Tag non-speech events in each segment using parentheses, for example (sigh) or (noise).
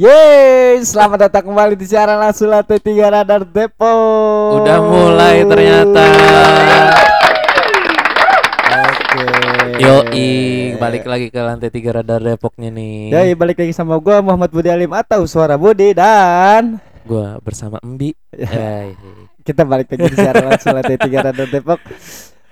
Yeay, selamat datang kembali di siaran langsung lantai 3 Radar Depok. Udah mulai ternyata. Oke. Yoi, balik lagi ke lantai tiga radar Depoknya nih. Yoi, balik lagi sama gua Muhammad Budi Alim atau Suara Budi dan Gua bersama Embi. (laughs) Kita balik lagi di siaran langsung lantai 3 Radar Depok.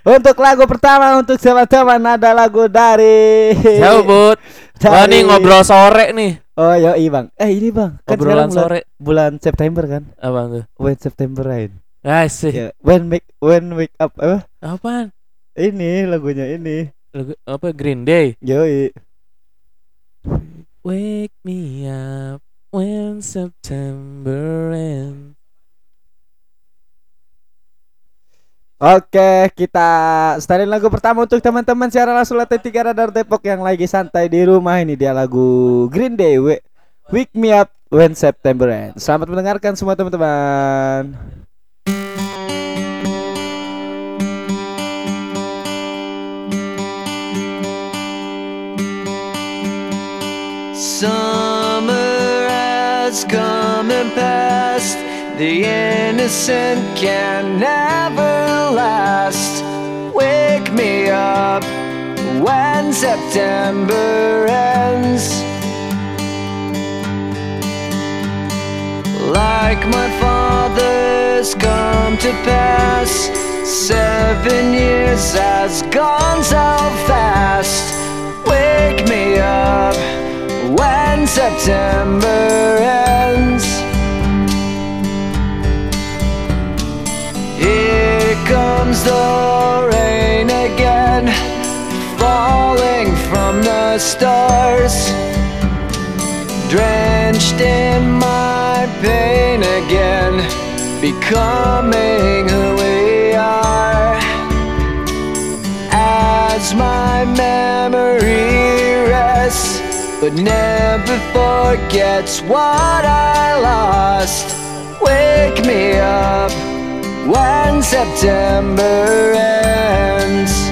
Untuk lagu pertama untuk teman-teman ada lagu dari Jauh bud. Wah nih ngobrol sore nih. Oh yoi bang. Eh ini bang. Kan Obrolan sekarang bulan, sore. bulan September kan. Apa tuh? When September rain. Guys sih. Ya, when make when wake up apa? Apaan? Ini lagunya ini. Lagu apa Green Day? Yoi. Wake me up when September ends. Oke, kita setelin lagu pertama untuk teman-teman siaran langsung lantai 3 Radar Depok yang lagi santai di rumah ini dia lagu Green Day We- Wake Me Up When September Ends. Selamat mendengarkan semua teman-teman. Summer has come. The innocent can never last. Wake me up when September ends. Like my father's come to pass. Seven years has gone so fast. Wake me up when September ends. The stars drenched in my pain again, becoming who we are. As my memory rests, but never forgets what I lost. Wake me up when September ends.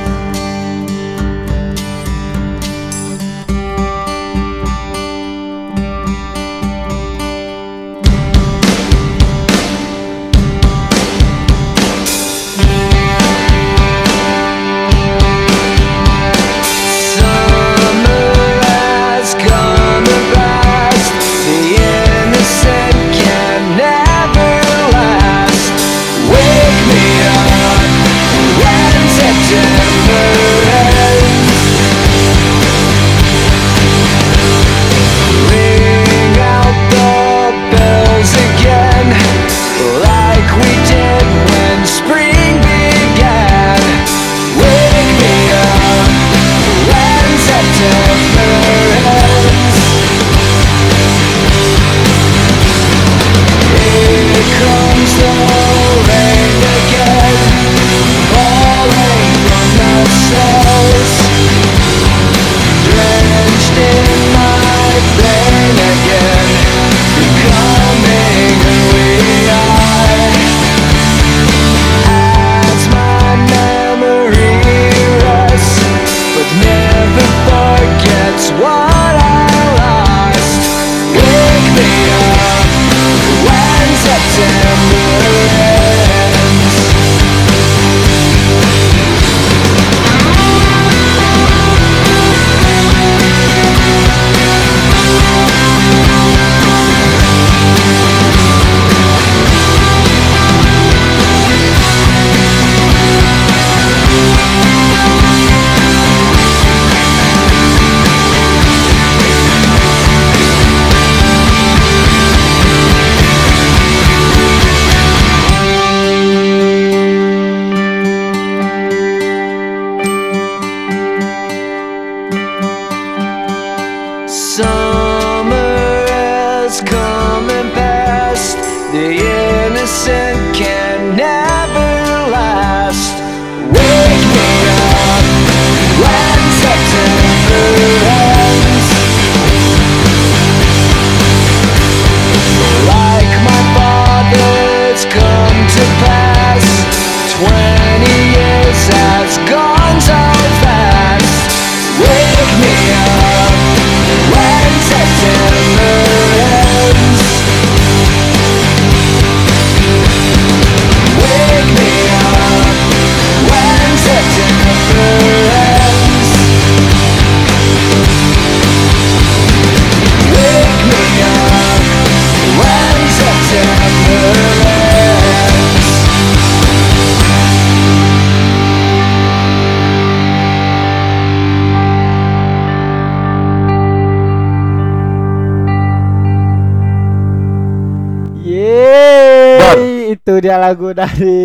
Lagu dari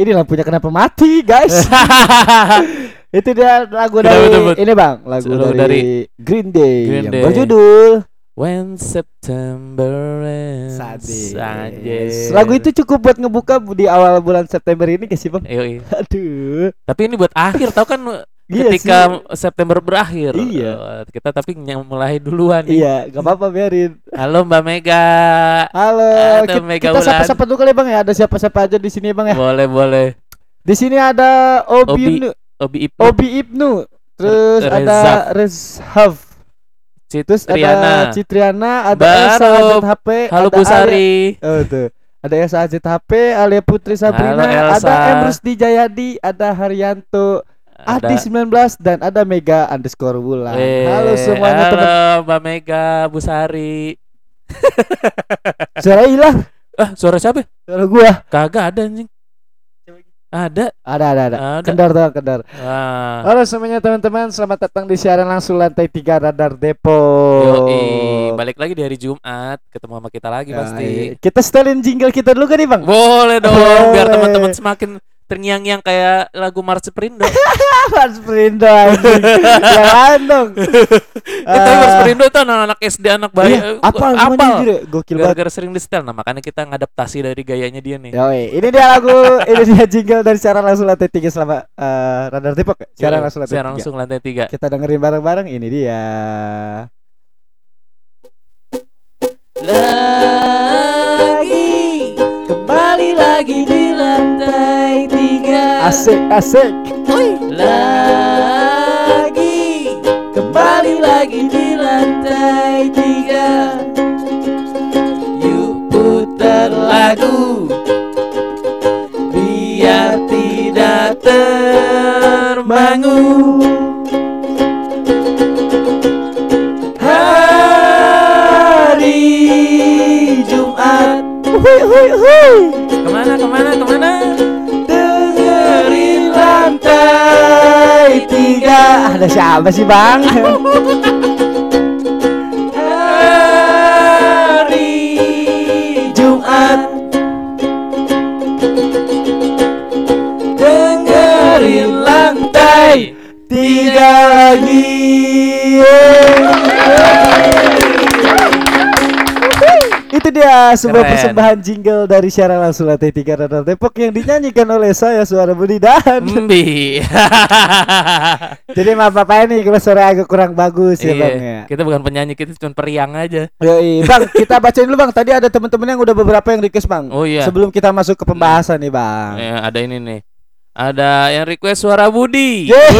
ini lampunya kenapa mati, guys. (laughs) itu dia lagu dari tuh, Bud? ini Bang, lagu dari, dari Green Day Green yang Day. berjudul When September ends. Sadis. Anjir. Lagu itu cukup buat ngebuka di awal bulan September ini gak sih, Bang? Yoi. (laughs) Aduh. Tapi ini buat akhir tau kan Iya ketika September berakhir. Iya. Eh, Kita tapi mulai duluan nih. Iya, gak apa-apa biarin. Halo Mbak Mega. Halo, Ada kita, Mega kita sapa-sapa dulu kali Bang ya. Ada siapa-siapa aja di sini Bang ya. Boleh boleh. Di sini ada Obi Obi. Ibnu, Obi Ibnu. Obi Ibnu. Terus Re- ada Rezhaf. Terus ada Citriana. Ada Azet HP, Halo ada Bu Sari. Oh tuh. Ada Azet HP, Alia Putri Sabrina, Halo, Elsa. ada Emrusdi Jayadi, ada Haryanto, Adi 19 dan ada Mega underscore Wulan. Eh, Halo semuanya Halo teman. Mbak Mega, Bu Sari. (laughs) Suara hilang. Ah, suara siapa? Suara gua. Kagak ada anjing. Ada. Ada ada ada. Ada. Kendar kendar. Ah. Halo semuanya teman-teman, selamat datang di siaran langsung lantai 3 Radar Depok. Yoi, balik lagi di hari Jumat, ketemu sama kita lagi Ya, pasti. iya. Kita setelin jingle kita dulu kan nih, Bang? Boleh dong, biar teman-teman semakin terngiang-ngiang kayak lagu Mars Perindo. (laughs) Mas Prindo anjing. Jangan dong. Itu Mars Perindo itu anak-anak SD anak bayi. Iya, eh, apa ya? Gokil banget. Gara-gara sering di setel, nah makanya kita ngadaptasi dari gayanya dia nih. Yoi, ini dia lagu, ini dia jingle dari siaran langsung lantai 3 selama eh, Radar Depok ya? Siaran Yoi, langsung lantai siaran 3. langsung lantai tiga. Kita dengerin bareng-bareng ini dia. Lagi Asik, asik. Lagi kembali lagi di lantai tiga. Yuk putar lagu biar tidak terbangun. Hari Jumat Hui, hui, hui. Ke mana, ke mana, ke mana? Ada siapa sih, Bang? Hari Jumat Dengerin lantai tiga lagi. Itu dia sebuah Keren. persembahan jingle dari siaran langsung lantai tiga Radar Depok yang dinyanyikan oleh saya suara Budi Dan. Mbi (laughs) Jadi maaf apa nih kalau suara agak kurang bagus ya bang ya. Iya, Kita bukan penyanyi, kita cuma periang aja bang kita bacain dulu bang. Tadi ada teman-teman yang udah beberapa yang request bang. Oh iya Sebelum kita masuk ke pembahasan nih bang. Ya, Ada ini nih Ada yang request suara Budi Yeay.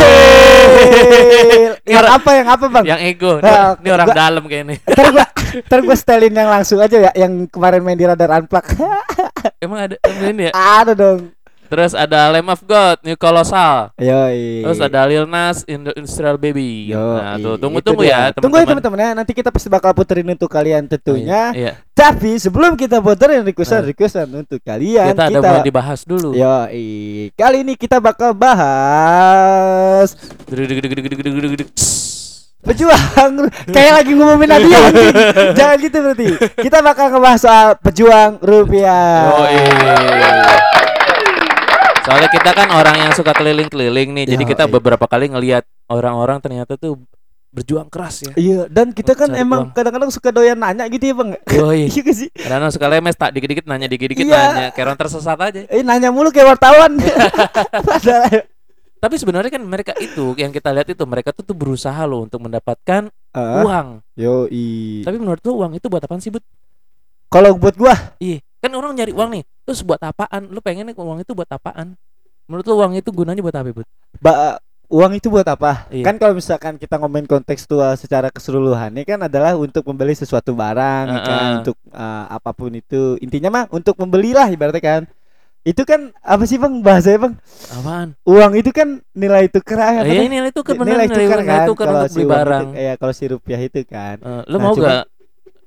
yang apa yang apa bang? Yang ego Ini, Ah, ini orang gua- dalam kayaknya Ntar gua, ntar gua setelin yang langsung aja ya, yang kemarin main di radar unplug. (laughs) Emang ada ini ya ada dong. Terus ada Lamb of God New Colossal Yoi. Terus ada Lil Nas Industrial Baby. Yoi. Nah, tuh tunggu-tunggu ya, Tunggu ya teman-teman. teman-teman ya. Nanti kita pasti bakal puterin untuk kalian tentunya. Iya. Tapi sebelum kita puterin requestan requestan untuk kalian Kita ada mau dibahas dulu. Yoi. Kali ini kita bakal bahas. Pejuang (laughs) kayak lagi ngumumin hadiah (laughs) anjing. Jangan gitu berarti. Kita bakal ngebahas soal pejuang rupiah. Yoi. Soalnya kita kan orang yang suka keliling-keliling nih, jadi kita Yoi. beberapa kali ngelihat orang-orang ternyata tuh berjuang keras ya. Iya, dan kita kan Cari emang kadang-kadang suka doyan nanya gitu ya, Bang. Yoi. (laughs) Iya gak sih? Kadang suka lemes tak dikit-dikit nanya dikit-dikit Iya. nanya, kayak orang tersesat aja. Eh nanya mulu kayak wartawan. Padahal Tapi sebenarnya kan mereka itu yang kita lihat itu mereka tuh, tuh berusaha loh untuk mendapatkan Ah, uang. Yoi. Tapi menurut lu uang itu buat apaan sih, Bud? Kalau buat gua Iya, kan orang nyari uang nih. Terus buat apaan? Lu pengennya uang itu buat apaan? Menurut lu uang itu gunanya buat apa, Bud? ba uang itu buat apa? Iya. Kan kalau misalkan kita ngomongin kontekstual secara keseluruhan ini kan adalah untuk membeli sesuatu barang ya kan, Heeh. untuk uh, apa pun itu. Intinya mah untuk membelilah ibaratnya kan. Itu kan apa sih Bang bahasanya Bang? Apaan? Uang itu kan nilai tukar Iya, ini itu kan benar nilai tukar kan tukar kalau untuk si beli uang barang. Itu, ya kalau si rupiah itu kan. Eh, lu Nah, mau cuma- gak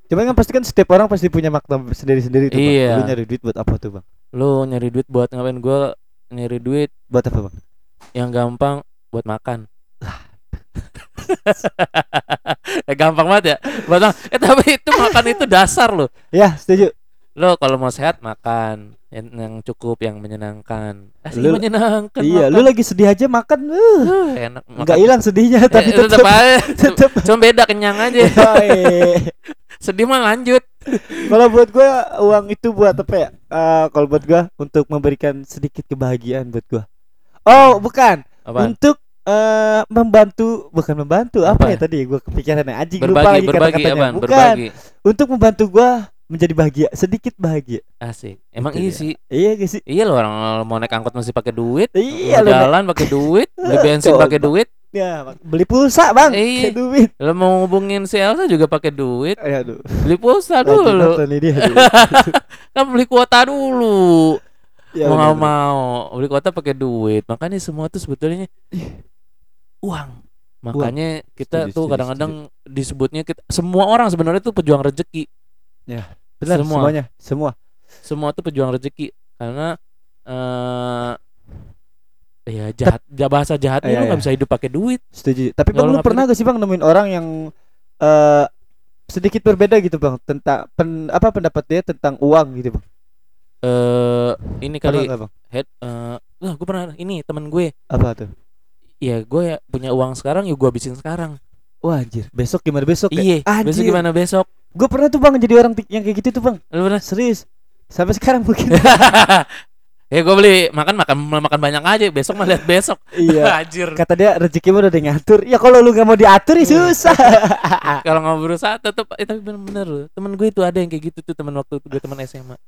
Cuman kan pasti kan setiap orang pasti punya makna sendiri-sendiri tuh Iya. Bang. Lu nyari duit buat apa tuh Bang? lu nyari duit buat ngapain gua nyari duit Buat apa Bang? yang gampang buat makan. (laughs) eh, gampang banget ya. Buat eh tapi itu makan itu dasar loh. Ya, setuju. Lo kalau mau sehat makan, yang, yang cukup yang menyenangkan asli Lu- menyenangkan Iya, lu makan. lagi sedih aja makan, uh, Uh, enak nggak hilang sedihnya Eh, tapi tetep tetap aja (laughs) tetep. cuma beda kenyang aja (laughs) sedih mah lanjut Kalau buat gua uang itu buat apa ya? Eh, kalau buat gua untuk memberikan sedikit kebahagiaan buat gua. Oh, bukan. apa Untuk eh membantu bukan membantu apa, Apa? ya tadi gua kepikiran lupa berbagi lagi berbagi kata-katanya. apaan Bukan. berbagi Untuk membantu gua menjadi bahagia, sedikit bahagia. asik emang Itu iya sih Iya gak sih? iya loh orang mau naik angkot mesti pakai duit Iya mau Nek. jalan pakai duit (laughs) beli bensin pakai duit ya, beli pulsa, Bang. Iya. Pakai duit. lo mau hubungin si Elsa juga pakai duit Aduh. beli pulsa dulu dia. aduh. (laughs) kan beli kuota dulu Ya, mau bener. mau beli kuota pakai duit makanya semua tuh sebetulnya uang makanya kita Setuju, tuh kadang-kadang disebutnya kita semua orang sebenarnya tuh pejuang rezeki Benar, semua. semuanya, semua. semua tuh pejuang rezeki karena eh ya jahat ja- bahasa jahatnya Iya, lu nggak iya. bisa hidup pakai duit Setuju. Tapi Bang lu pernah gak sih Bang nemuin orang yang eh sedikit berbeda gitu Bang tentang pen, apa pendapat dia tentang uang gitu Bang? eh ini Pernah kali Bang? head eh wah gue pernah ini temen gue Apa tuh? ya gue ya punya uang sekarang ya gue habisin sekarang Wah anjir, besok gimana besok ya? iya besok gimana besok Gue pernah tuh Bang jadi orang yang kayak gitu tuh Bang. lu pernah Serius. Sampai sekarang mungkin. (laughs) ya gue beli makan makan makan banyak aja besok mah lihat besok (laughs) iya. (laughs) Anjir. Kata dia rezeki udah ngatur. Ya kalau lu gak mau diatur ya susah. Kalau nggak berusaha tetap eh, tapi bener-bener loh. Temen gue itu ada yang kayak gitu tuh temen waktu gue temen SMA.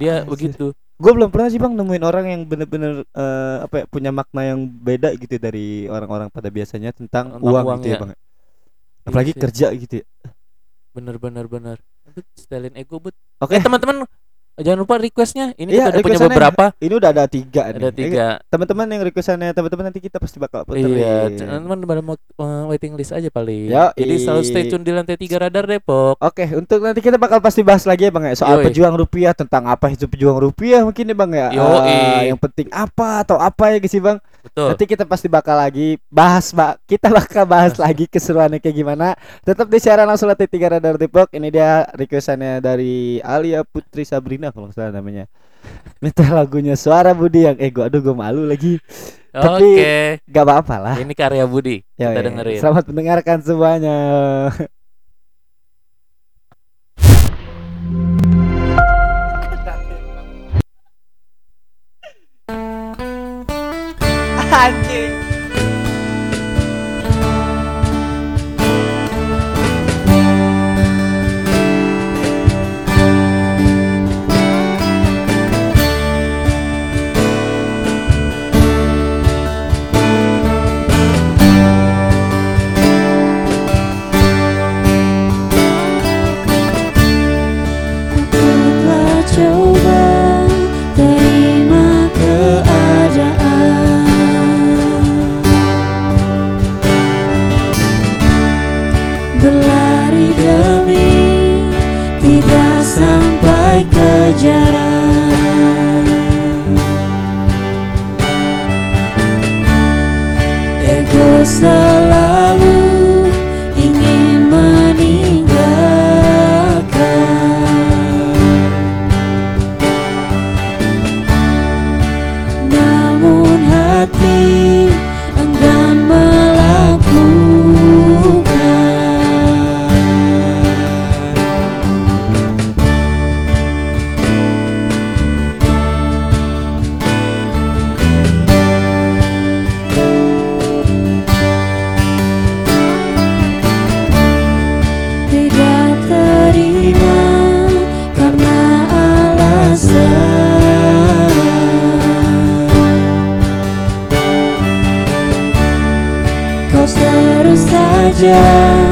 Dia Anjir. begitu. gue belum pernah sih Bang nemuin orang yang bener-bener eh, apa ya, punya makna yang beda gitu dari orang-orang pada biasanya tentang, Tentang uang, uang, gitu ya ya. Bang. Apalagi sih. kerja gitu ya. Bener-bener bener. But, Setelin ego but. Oke. Eh teman-teman jangan lupa requestnya. Ini Iya, kita udah punya beberapa. Ini udah ada tiga nih. Ada Eh, tiga. teman-teman yang requestannya teman-teman nanti kita pasti bakal puterin. Iya, teman-teman pada mau uh, waiting list aja paling. Yoi. Jadi selalu stay tune di lantai 3 Radar Depok. Oke, untuk nanti kita bakal pasti bahas lagi ya Bang ya soal Yoi. pejuang rupiah tentang apa itu pejuang rupiah mungkin ya Bang ya. Yoi. Eh, yang penting apa atau apa ya guys sih Bang. Betul. Nanti kita pasti bakal lagi bahas, Mbak. Kita bakal bahas lagi keseruannya kayak gimana. Tetap di siaran langsung lantai 3 Radar Depok. Ini dia requestannya dari Alia Putri Sabrina kalau nggak salah namanya. Minta lagunya Suara Budi yang eh gua aduh gua malu lagi. Oke. tapi- Gak apa-apa lah. Ini karya Budi. Ya, Kita dengerin. Selamat mendengarkan semuanya. (laughs) Anjing. Telah terus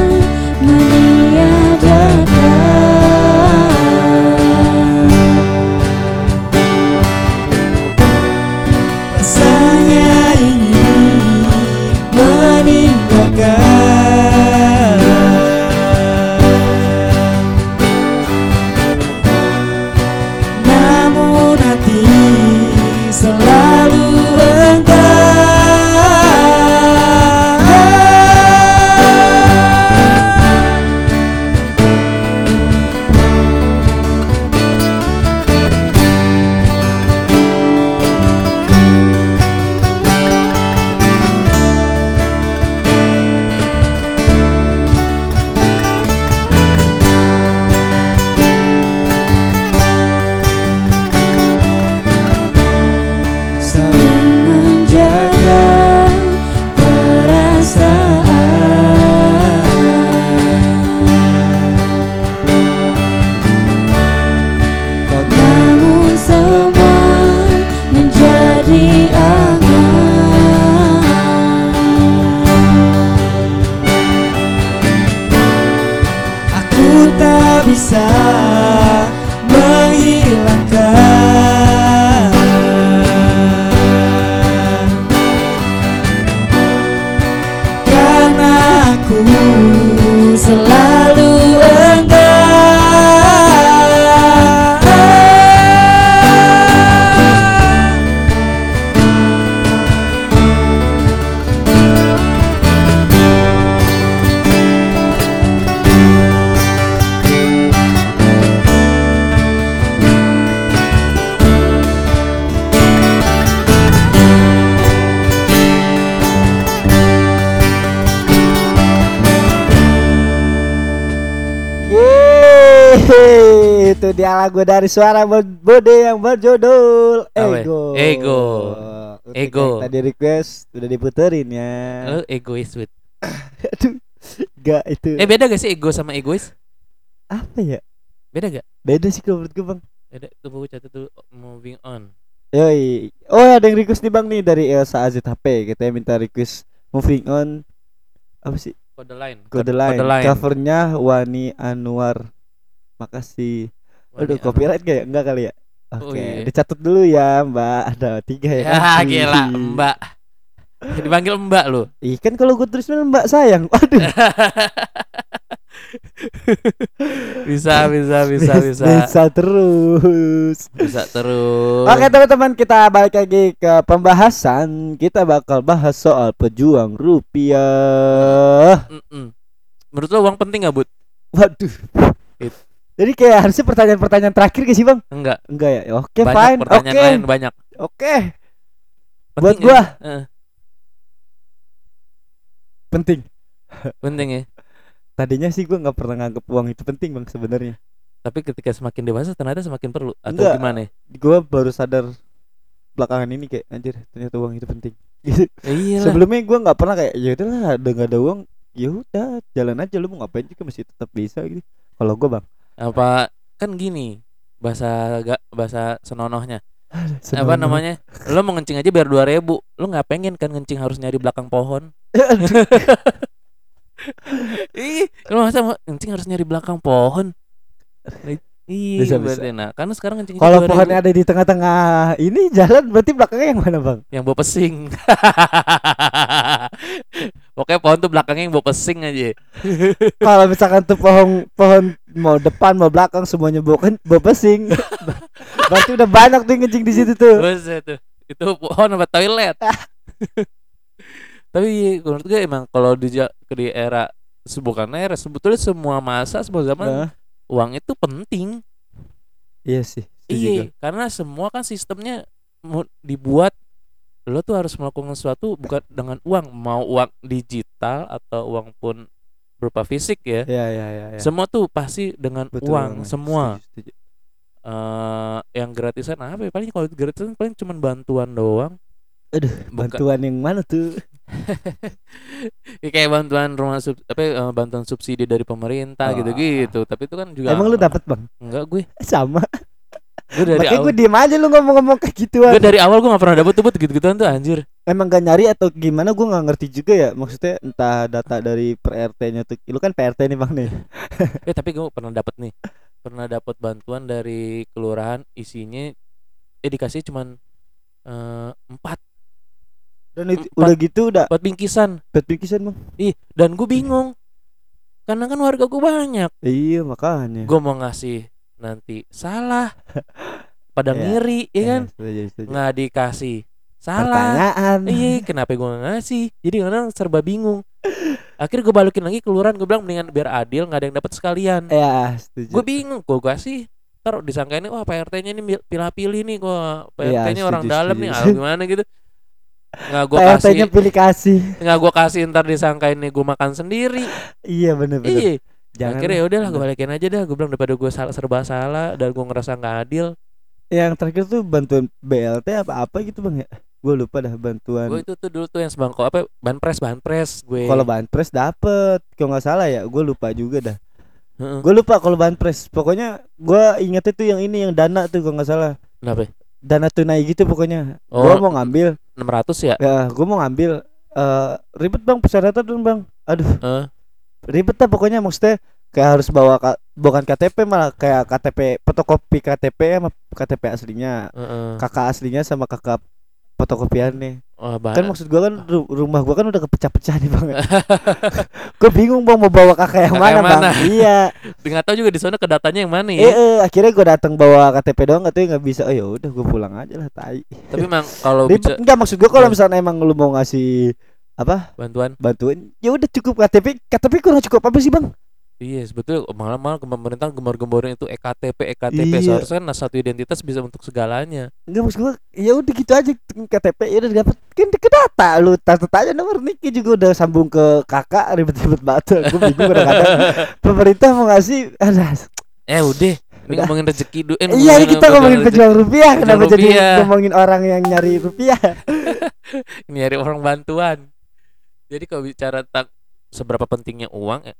lagu dari suara Bo- Bode yang berjudul? Ego. Ego. Ego. yang Tadi request udah diputerin ya. Lu egois wit. (coughs) Aduh, gak itu. Eh beda gak sih ego sama egois? apa ya? Beda gak? Beda sih kalau menurut gue bang. Beda tuh buku catat tuh moving on. Yoi. Oh ada yang request nih bang nih dari Elsa AZHP. Katanya minta request moving on. Apa sih? Kode line. Kode lain. line. Covernya Wani Anwar. Makasih. Aduh copyright kayak enggak kali ya? Oh, Oke, iya. dicatat dulu ya Mbak. Ada tiga ya. Ya kan? (laughs) gila mbak. (laughs) Dipanggil mbak lu. Ih kan kalau gue tulisnya Mbak sayang. Waduh. (laughs) Bisa bisa bisa bisa. Bisa terus. Bisa terus. Oke teman-teman kita balik lagi ke pembahasan Kita bakal bahas soal pejuang rupiah Mm-mm. Menurut lo uang penting gak bud? Waduh It- Jadi kayak harusnya pertanyaan-pertanyaan terakhir gak sih bang? Enggak. Enggak ya? Oke banyak fine pertanyaan Oke lain banyak. Oke Penting Buat nggak? gua Eh, penting penting ya. Tadinya sih gua nggak pernah nganggep uang itu penting bang sebenarnya Tapi ketika semakin dewasa ternyata semakin perlu atau Enggak. gimana? ya? Gua baru sadar belakangan ini kayak anjir ternyata uang itu penting (laughs) gitu. Ya. Sebelumnya gua nggak pernah kayak ya udahlah ada nggak ada uang ya udah jalan aja lu mau ngapain juga masih tetap bisa gitu. Kalau gua bang Apa kan gini bahasa gak bahasa senonohnya. (laughs) Apa senonoh. namanya? Lo mau ngencing aja biar dua ribu. Lo nggak pengen kan ngencing harus nyari belakang pohon? (laughs) Ih lo masa mau ngencing harus nyari belakang pohon? Iya Bisa, berarti nah karena sekarang ngencing Kalau pohonnya ada di tengah-tengah ini jalan berarti belakangnya yang mana bang? yang bawa pesing (laughs) pokoknya pohon tuh belakangnya yang bawa pesing aja (laughs) Kalau misalkan tuh pohon pohon mau depan mau belakang semuanya bawa kan bawa pesing. (laughs) berarti udah banyak tuh yang kencing di situ tuh. Buset tuh. itu pohon apa toilet (laughs) tapi menurut gue emang kalau di di era bukan era sebetulnya semua masa semua zaman Nah, uang itu penting iya sih. iya karena semua kan sistemnya dibuat lo tuh harus melakukan sesuatu bukan dengan uang mau uang digital atau uang pun berupa fisik ya Iya iya iya. iya. semua tuh pasti dengan Betul uang banget. semua Setuju, setuju. eh yang gratisan apa ya paling kalau gratisan paling cuma bantuan doang Aduh, Bukan- bantuan yang mana tuh? (laughs) Ya, kayak bantuan rumah sub, apa eh, bantuan subsidi dari pemerintah Ah. gitu-gitu. Tapi itu kan juga Emang lu dapat bang? Enggak gue. Sama. Gue dari Makanya awal. gue diem aja lu ngomong-ngomong kayak gituan. Gue dari awal gue gak pernah dapet tuh gitu-gituan tuh anjir. Emang gak nyari atau gimana gue nggak ngerti juga ya. Maksudnya entah data dari per RT-nya tuh. Lu kan PRT nih bang nih. (laughs) Eh tapi gue pernah dapet nih. Pernah dapet bantuan dari kelurahan isinya eh dikasih cuman eh, empat Dan itu, Empat. udah gitu udah buat bingkisan. buat bingkisan bang. Ih, dan gue bingung. Karena kan warga gue banyak. Iya makanya. Gue mau ngasih nanti salah. (laughs) Pada Iya. ngiri, ya kan? Setuju, setuju. Nggak dikasih salah. Iya, kenapa gue gak ngasih? Jadi kadang serba bingung. Akhirnya gue balikin lagi kelurahan, gue bilang mendingan biar adil nggak ada yang dapat sekalian. Ya, setuju. Gue bingung, gue kasih. Ntar disangka ini wah Pak RT-nya ini pilih-pilih nih Iya, PRT-nya orang setuju, dalam setuju. nih, ah, gimana gitu. Nggak gue kasih, PRT-nya pilih kasih. nggak gue kasih ntar disangka ini gue makan sendiri. Iya bener bener. Iya. Jangan Akhirnya ya udahlah gue balikin aja dah. Gue bilang daripada gue salah serba salah dan gue ngerasa nggak adil. Yang terakhir tuh bantuan BLT apa apa gitu bang ya? Gue lupa dah bantuan. Gue itu tuh dulu tuh yang sebangko apa ban pres ban pres gue. Kalau bahan pres dapet, kalau nggak salah ya, gue lupa juga dah. Gue lupa kalau bahan pres. Pokoknya gue ingetnya tuh yang ini yang dana tuh kalau nggak salah. Kenapa? Dana tunai gitu pokoknya. Oh. Gue mau ngambil. 600 ya? Ya, gue mau ngambil. eh ribet bang persyaratan dong bang. Aduh, Eh. Ribet lah pokoknya maksudnya kayak harus bawa ka- bukan KTP malah kayak KTP fotokopi KTP sama KTP aslinya Heeh. kakak aslinya sama kakak fotokopiannya. Wah, bah- Kan maksud gua kan ru- rumah gua kan udah kepecah-pecah nih bang. (laughs) gua bingung bang mau bawa kakak yang Kakak mana yang bang. mana? Iya. (laughs) nggak tahu juga di sana kedatanya yang mana Eh, ya. eh, akhirnya gua datang bawa KTP doang katanya nggak bisa. Oh ya udah gua pulang aja lah tai. Tapi memang kalau bisa Enggak maksud gua kalau Iya. misalnya emang lu mau ngasih apa? Bantuan. Bantuan ya udah cukup KTP KTP kurang cukup apa sih bang? Iya sebetulnya malah malah pemerintah gembar-gemborin itu E ektp ektp Iya. seharusnya kan satu identitas bisa untuk segalanya. Enggak maksud gua ya udah gitu aja KTP ya udah dapat kan ke data lu tata aja nomor Niki juga udah sambung ke kakak ribet-ribet banget. Gua bingung kadang-kadang. (laughs) Pemerintah mau ngasih ada. Eh udah ini Udah. ngomongin rezeki dulu. Eh, iya ini kita ngomongin pejuang rupiah. Kenapa jadi ngomongin orang yang nyari rupiah? Ini (laughs) nyari orang bantuan jadi kalau bicara tentang seberapa pentingnya uang eh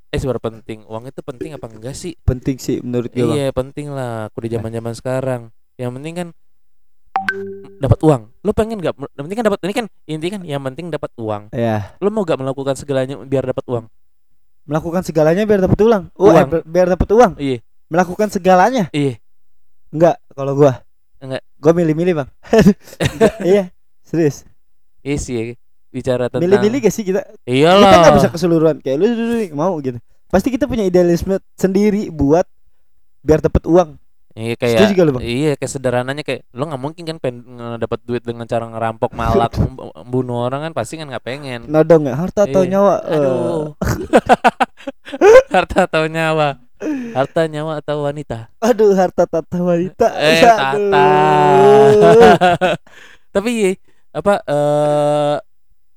eh seberapa penting uang itu penting apa enggak sih? Penting sih menurut gua Bang. iya penting lah. Aku di zaman zaman sekarang. Yang penting kan dapat uang. Lu pengen nggak yang penting kan dapat ini kan inti kan yang penting dapat uang. Ya lu mau gak melakukan segalanya biar dapat uang? Melakukan segalanya biar dapat uang oh, eh, Uang. bi- biar dapat uang? Iya. Melakukan segalanya? Iya. Enggak kalau gua. Enggak. gua milih-milih bang. Enggak, (laughs) iya serius. Iya sih bicara tentang milih-milih gak sih kita? Iyalah. Kita nggak bisa keseluruhan kayak lu, lu, lu, mau gitu. Pasti kita punya idealisme sendiri buat biar dapat uang. Iya Setuju kayak gak lu, Bang? iya kayak sederhananya kayak lu nggak mungkin kan pengen dapat duit dengan cara ngerampok malak (laughs) bunuh orang kan pasti kan nggak pengen. Nodong ya harta atau Iya. nyawa? Eh, aduh (laughs) harta atau nyawa? Harta nyawa atau wanita? Aduh harta tata wanita. Eh Aduh. tata (laughs) tapi iya, apa eh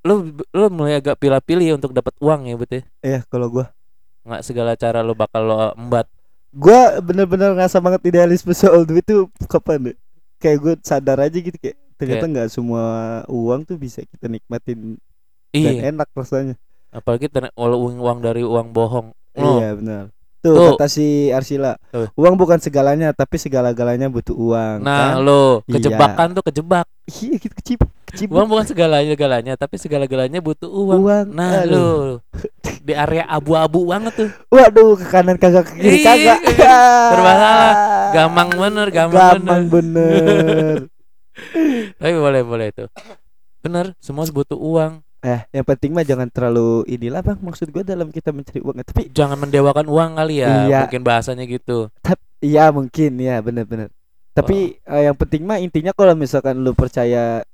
lu lu mulai agak pilih-pilih ya untuk dapat uang ya betul Iya kalau gua. Nggak segala cara lu bakal lo embat. Gua bener-bener ngerasa banget idealisme soal duit tuh kapan deh kayak gue sadar aja gitu kayak ternyata nggak semua uang tuh bisa kita nikmatin dan iya. enak rasanya. Apalagi walau uang, uang dari uang bohong. Oh, iya benar tuh, Tuh. kata si Arsila Tuh. uang bukan segalanya tapi segala-galanya butuh uang nah kan? lo Iya. kejebakan tuh kejebak. Iya gitu kecip kecip uang bukan segalanya galanya tapi segala galanya butuh uang, Uang, nah aduh. lo di area abu-abu banget tuh. Waduh ke kanan kagak ke kiri kagak. (laughs) serba salah. gampang bener gampang, Gampang bener bener. (laughs) tapi boleh boleh tuh. Bener semua butuh uang. Eh yang penting mah jangan terlalu inilah bang. Maksud gua dalam kita mencari uang. Tapi jangan mendewakan uang kali ya Iya. mungkin bahasanya gitu. Iya mungkin. Ya bener-bener. Tapi eh, yang penting mah intinya kalau misalkan lu percaya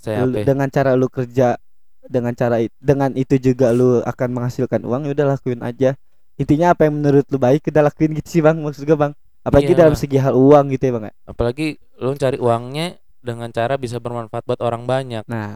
saya lu- dengan cara lu kerja dengan cara dengan itu juga lu akan menghasilkan uang ya udah lakuin aja. Intinya apa yang menurut lu baik kita lakuin gitu sih bang maksud gua bang. Apalagi Iya. dalam segi hal uang gitu ya bang ya. apalagi lu cari uangnya dengan cara bisa bermanfaat buat orang banyak Nah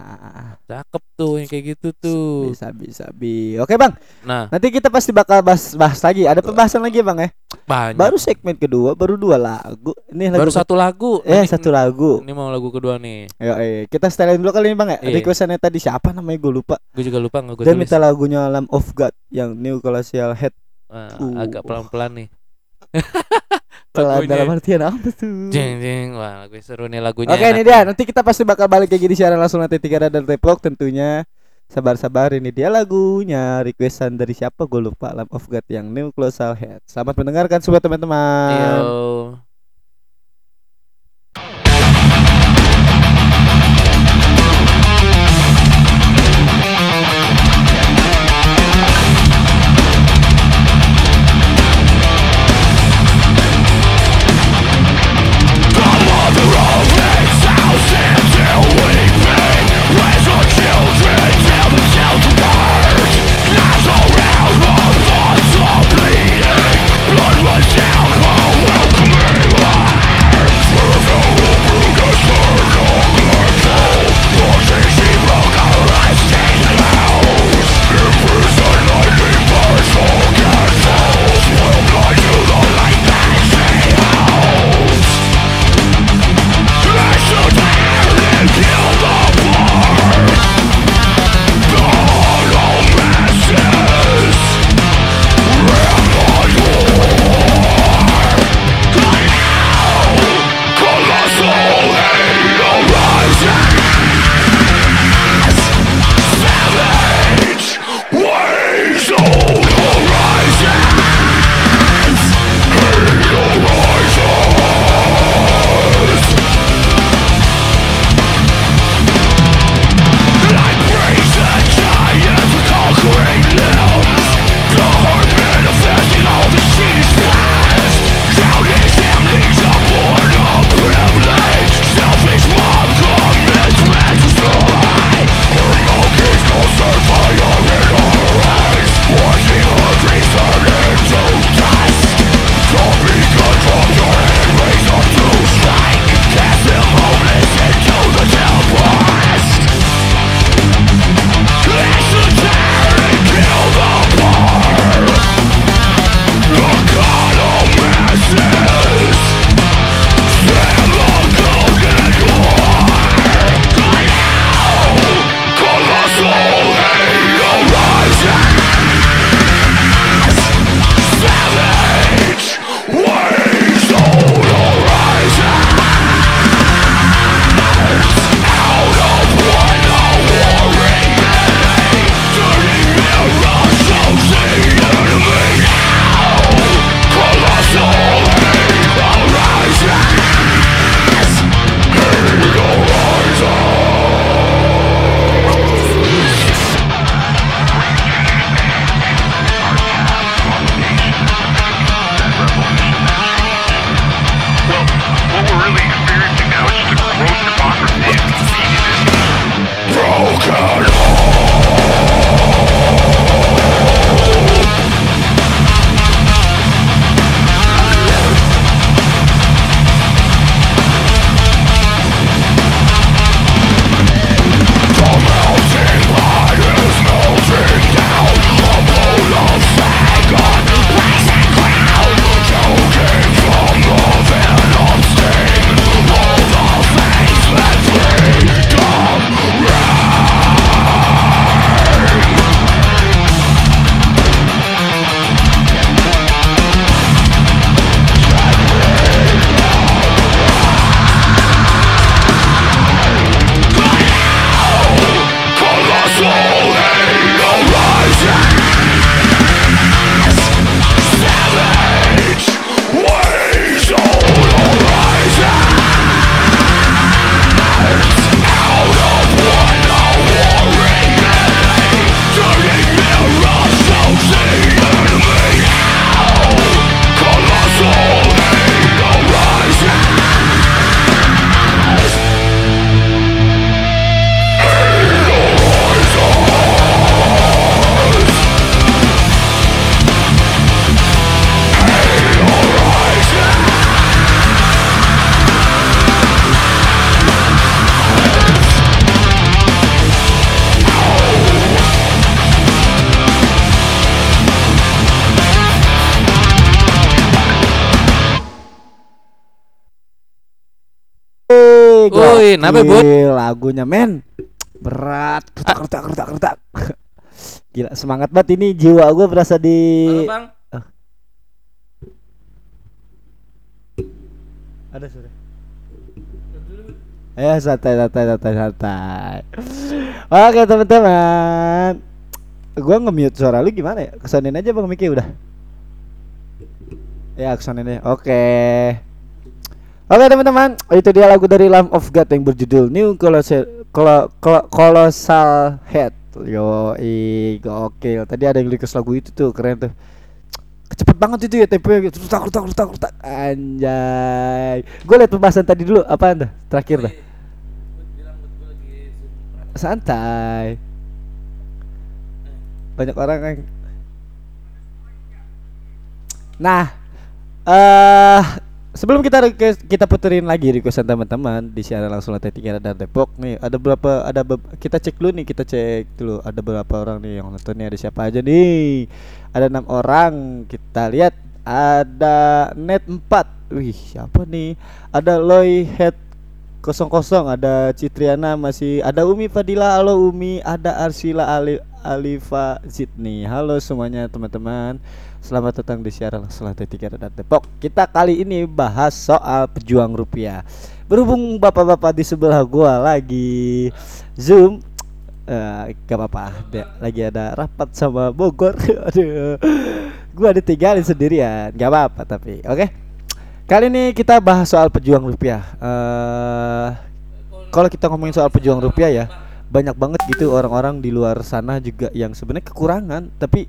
cakep tuh yang kayak gitu tuh bisa bisa bi. Oke bang. nah Nanti kita pasti bakal bahas bahas lagi. Ada pembahasan lagi ya bang ya. Banyak Baru segmen kedua, baru dua lagu. Ini lagu baru satu lagu Eh Ini- satu lagu. ini mau lagu kedua nih Ayo, eh, kita setelin dulu kali ini bang ya. Iya. Requestannya tadi siapa namanya gue lupa. gue juga lupa nggak gue tulis minta lagunya Lamb of God yang New Colossal Head. Wah, Uh. agak (laughs) pelan pelan nih Lagunya. dalam artian apa tuh? jeng jeng wah lagu seru nih lagunya Oke ini enak. dia. Nanti kita pasti bakal balik kayak gini siaran langsung nanti tiga dan Teplok tentunya. Sabar-sabar ini dia lagunya requestan dari siapa gue lupa Lamb of God yang New Colossal Head. Selamat mendengarkan semua teman-teman. Yo. Nabe, Bud? lagunya men berat kertak kertak kertak kertak (laughs) gila semangat banget ini jiwa gue berasa di Halo, Bang. ada sudah Ya santai santai santai santai. Oke teman-teman, gua nge-mute suara lu gimana ya? Kesanin aja bang Miki udah. Ya kesanin aja. Oke. Oke teman-teman, itu dia lagu dari Lamb of God yang berjudul New Colossal Colo- Colo- Colossal Head. Yo, gokil. Tadi ada yang request lagu itu tuh, keren tuh. Cepet banget itu ya temponya gitu. Rutak rutak rutak rutak. Anjay. Gue liat pembahasan tadi dulu. Apa anda? Terakhir dah. Santai. Banyak orang yang Nah, eh sebelum kita request- kita puterin lagi requestan teman-teman di siaran langsung lantai tiga dan Depok nih ada berapa ada be- kita cek dulu nih kita cek dulu ada berapa orang nih yang nonton nih ada siapa aja nih. Ada enam orang kita lihat ada net 4 wih siapa nih? Ada Loy Head kosong kosong ada Citriana masih ada Umi Fadila halo Umi ada Arsila Ali Alifa Zidni. Halo semuanya teman-teman selamat datang di siaran langsung tiga dan Depok. Kita kali ini bahas soal pejuang rupiah. Berhubung bapak-bapak di sebelah gua lagi zoom eh gak apa-apa lagi ada rapat sama Bogor. (laughs) Aduh gua ditinggalin sendirian gak apa-apa tapi oke? Kali ini kita bahas soal pejuang rupiah. eh kalau kita ngomongin soal pejuang rupiah ya, banyak banget gitu orang-orang di luar sana juga yang sebenarnya kekurangan, tapi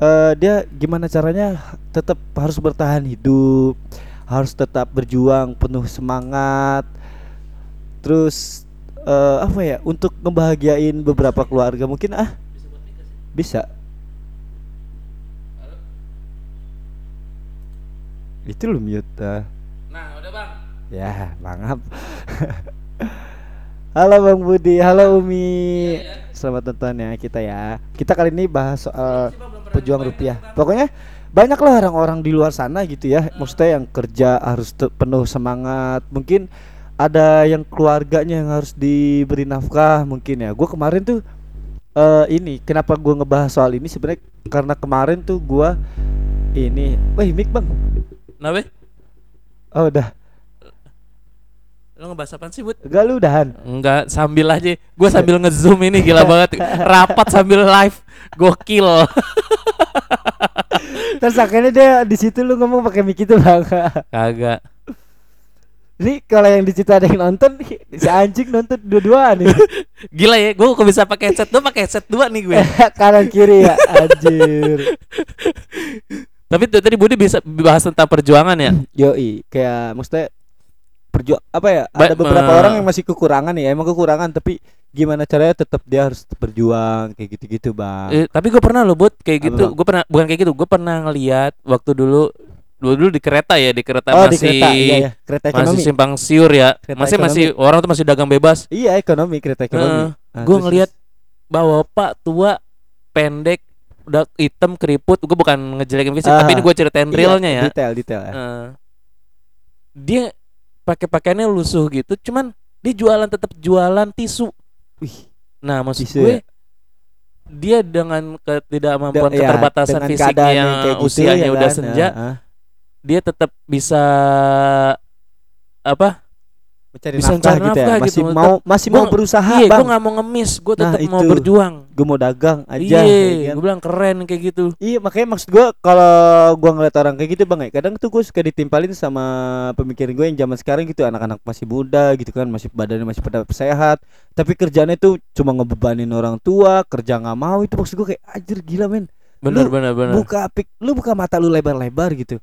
eh dia gimana caranya tetap harus bertahan hidup, harus tetap berjuang penuh semangat. Terus eh apa ya untuk ngebahagiain beberapa keluarga mungkin ah bisa. Itu lu mute ah. Nah, udah, Bang. Ya, mangap. (laughs) halo Bang Budi, halo Umi. Selamat nonton ya kita ya. Kita kali ini bahas soal pejuang rupiah. Pokoknya banyak lah orang-orang di luar sana gitu ya. Maksudnya yang kerja harus penuh semangat. Mungkin ada yang keluarganya yang harus diberi nafkah mungkin ya. Gue kemarin tuh eh ini kenapa gua ngebahas soal ini sebenarnya karena kemarin tuh gua ini, wih mic bang. Nabe? Oh udah, Lo ngebahas apaan sih, Bud? gak lu udahan. Enggak, sambil aja. Gue sambil ngezoom ini gila (laughs) banget. Rapat sambil live. Gokil. (laughs) Terus akhirnya dia di situ lu ngomong pakai mic itu bang. (laughs) Kagak. Ini kalau yang di situ ada yang nonton, si anjing nonton dua-duaan nih. Gila ya, gue kok bisa pakai headset dua, pakai headset dua nih gue. Kanan kiri ya, anjir. Tapi tuh tadi Budi bisa bahas tentang perjuangan ya. Yoi, kayak maksudnya perjuang apa ya? Ba- ada beberapa ma- orang yang masih kekurangan ya, emang kekurangan tapi gimana caranya tetap dia harus berjuang kayak gitu-gitu, Bang. Eh, tapi gue pernah loh Bud kayak Apa, gitu. Gue pernah bukan kayak gitu. Gue pernah ngeliat waktu dulu dulu dulu di kereta ya di kereta oh, masih di kereta, iya ya, kereta masih ekonomi. simpang siur ya. Kereta masih ekonomi. masih orang tuh masih dagang bebas. Iya, ekonomi, kereta ekonomi. Nah, gue ngeliat bawa pak tua pendek udah hitam keriput gue bukan ngejelekin fisik Ah, tapi ini gue ceritain iya, realnya ya Detail, detail. ya. Eh, dia pakai pakaiannya lusuh gitu cuman dia jualan tetap jualan tisu Wih, nah maksud Tisu gue ya? dia dengan ketidakmampuan da- ya, keterbatasan dengan fisiknya yang kayak gitu usianya ya udah kan, senja ah, ah. dia tetap bisa apa mencari Bisa nafkah gitu ya. Masih gitu. mau masih Gua- mau berusaha, iya gue Bang. nggak mau ngemis gue Nah, tetap mau itu. berjuang Gue mau dagang aja. iya gue bilang keren kayak gitu Iya makanya maksud gue kalau gua ngeliat orang kayak gitu bang ya kadang tuh gue suka ditimpalin sama pemikiran gue yang zaman sekarang gitu anak-anak masih muda gitu kan masih badannya masih pada sehat tapi kerjanya tuh cuma ngebebanin orang tua kerja nggak mau itu maksud gue kayak anjir gila men bener Lu bener bener buka pik lu buka mata lu lebar-lebar gitu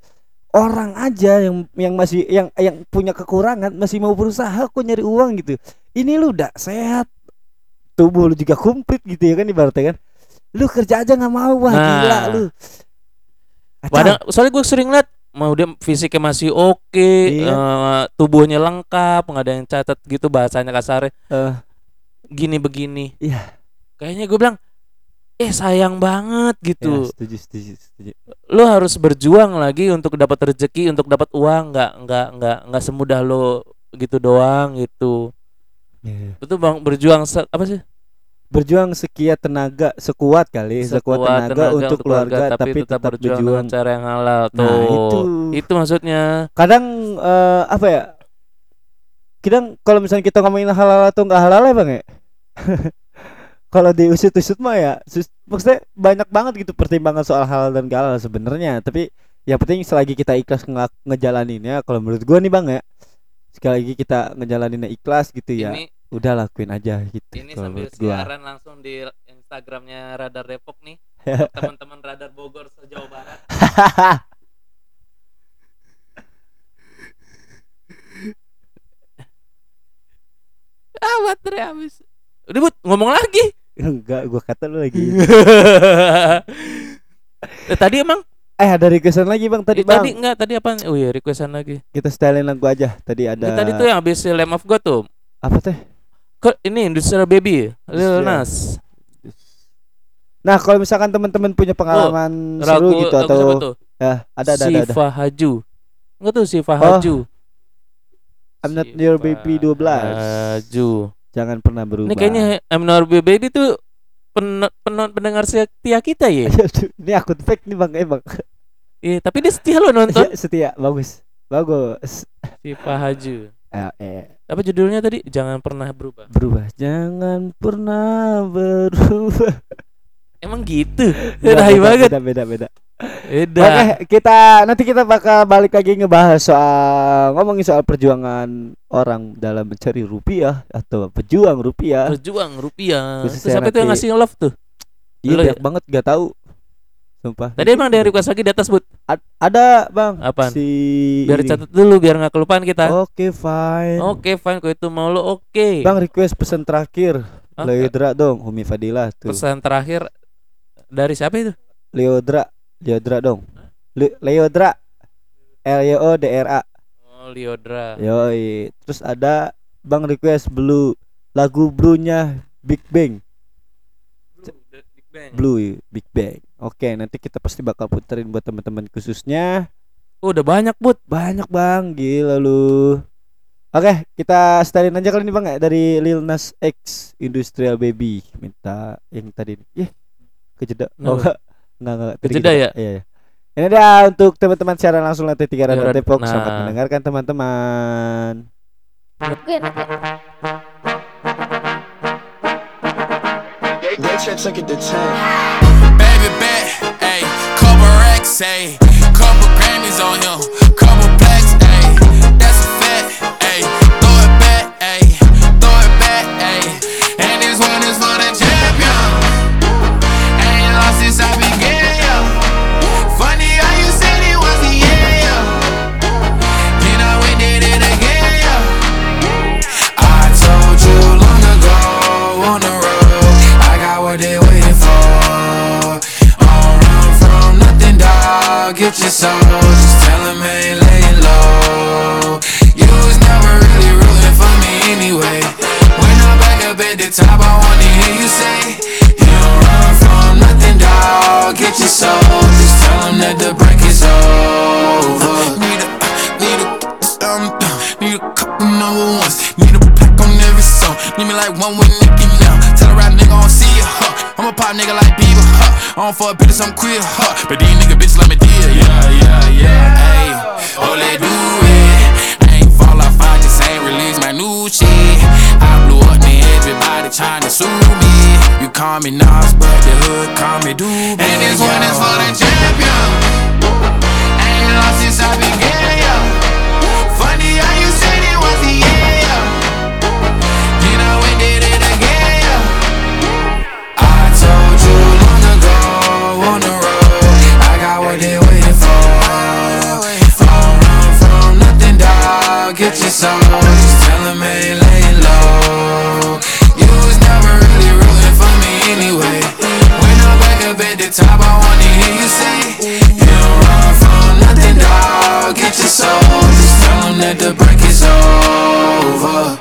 orang aja yang yang masih yang yang punya kekurangan masih mau berusaha kok nyari uang gitu ini lu udah sehat tubuh lu juga komplit gitu ya kan ibaratnya kan lu kerja aja nggak mau wah Nah. gila lu. Padahal soalnya gue sering liat mau dia fisiknya masih oke, Iya. eh, tubuhnya lengkap, nggak ada yang catat gitu bahasanya kasar. Eh. Gini begini. Iya. Kayaknya gue bilang, eh sayang banget Ya, gitu. setuju setuju setuju Lo harus berjuang lagi untuk dapat rezeki, untuk dapat uang, nggak nggak nggak nggak semudah lo gitu doang gitu. Iya. Itu bang berjuang se- apa sih? Berjuang sekiat tenaga, sekuat kali, sekuat, tenaga, untuk keluarga, tapi, tetap, berjuang, dengan cara yang halal tuh. Nah, itu. itu maksudnya. Kadang eh, apa ya? Kadang kalau misalnya kita ngomongin halal atau nggak halal ya bang ya. (laughs) kalau diusut-usut mah ya, sus- maksudnya banyak banget gitu pertimbangan soal halal dan gak halal sebenarnya. Tapi yang penting selagi kita ikhlas nge ngejalaninnya, kalau menurut gua nih bang ya, sekali lagi kita ngejalaninnya ikhlas gitu ya, Ini udah lakuin aja gitu. ini kalau sambil siaran langsung di Instagramnya Radar Depok nih. (laughs) Teman-teman Radar Bogor sejauh barat. (laughs) ah baterai habis. Udah Bud, ngomong lagi. (laughs) Enggak, gua kata lu lagi. (laughs) Eh, tadi emang eh ada requestan lagi bang tadi Eh, bang. tadi enggak tadi apa? Oh iya requestan lagi. Kita stylein lagu aja. Tadi ada. Ini tadi tuh yang habis Lamb of God tuh. apa teh? Ke ini Industrial Baby, Lil Industrial. Nas. Nah kalau misalkan teman-teman punya pengalaman seru Ragu gitu atau tuh? ya ada ada ada. ada. Sifa Haju. Enggak tuh Sifa Oh, Haju. I'm not your Sifa baby 12. Haju. Jangan pernah berubah. Ini kayaknya your baby itu pen penon pendengar setia kita ya. Aduh, ini akun fake nih bang emang. Iya, tapi dia setia lo nonton. Setia bagus bagus. Sifa Haju. Eh, eh, Apa judulnya tadi? Jangan pernah berubah. berubah. Jangan pernah berubah. Emang gitu. Beda, beda, banget. Beda beda beda. Oke, kita nanti kita bakal balik lagi ngebahas soal ngomongin soal perjuangan orang dalam mencari rupiah atau pejuang rupiah. Berjuang rupiah. Terus siapa itu yang ngasih love tuh? Iya Lu banyak ya? banget gak tahu. Sumpah. Tadi emang ada yang request lagi di atas bud. A- ada bang. Apaan? Si Biar catat dulu biar nggak kelupaan kita. Oke fine. Oke, fine. Kalau itu mau lo oke. Bang request pesan terakhir. Oke. Leodra dong, Umi Fadila tuh. Pesan terakhir dari siapa itu? Leodra, Leodra dong. Le- Leodra. L Y O D R A. Oh, Liodra. Yoi. Terus ada Bang request Blue lagu Blue-nya Big Bang. Big Bang. Blue Big Bang. Oke, nanti kita pasti bakal puterin buat teman-teman khususnya. Oh, udah banyak bud. Banyak Bang, gila lu. Oke, kita stylein aja kali ini Bang ya dari Lil Nas X Industrial Baby. Minta yang tadi. Ih, kejeda. Oh, Kenapa? Enggak, enggak, enggak. Tadi Kejeda kita- ya? Iya, iya. Ini dia untuk teman-teman siaran langsung lantai 3 Radar Radar- Depok. nah. Selamat mendengarkan teman-teman. They 10. Baby bet, ayy, couple racks, ayy, couple Grammys on him, couple Get your soul, just tell them ain't laying low. You was never really rooting for me anyway. When I'm back up at the top, I wanna hear you say, You don't run from nothing, dog. Get your soul, just tell them that the break is over. Need a, need a, um, need a couple number ones. Need a pack on every song. Need me like one with Nicki now. Tell a rap nigga I don't see? I'm a pop nigga like Bieber, huh? I don't fuck bitches, I'm queer, huh? But these nigga bitches let me deal, yeah, yeah, yeah, ayy. Oh, let do it. I ain't fall off, I just ain't release my new shit. I blew up, man, everybody tryna sue me. You call me Nas, but the hood call me Doobie. And this one is for the champion. Ain't lost since I began, yeah. Get your soul, just tell them ain't laying low. You was never really rooting for me anyway. When I'm back up at the top, I wanna hear you say, You don't run from nothing, dog. Get your soul, just tell them that the break is over.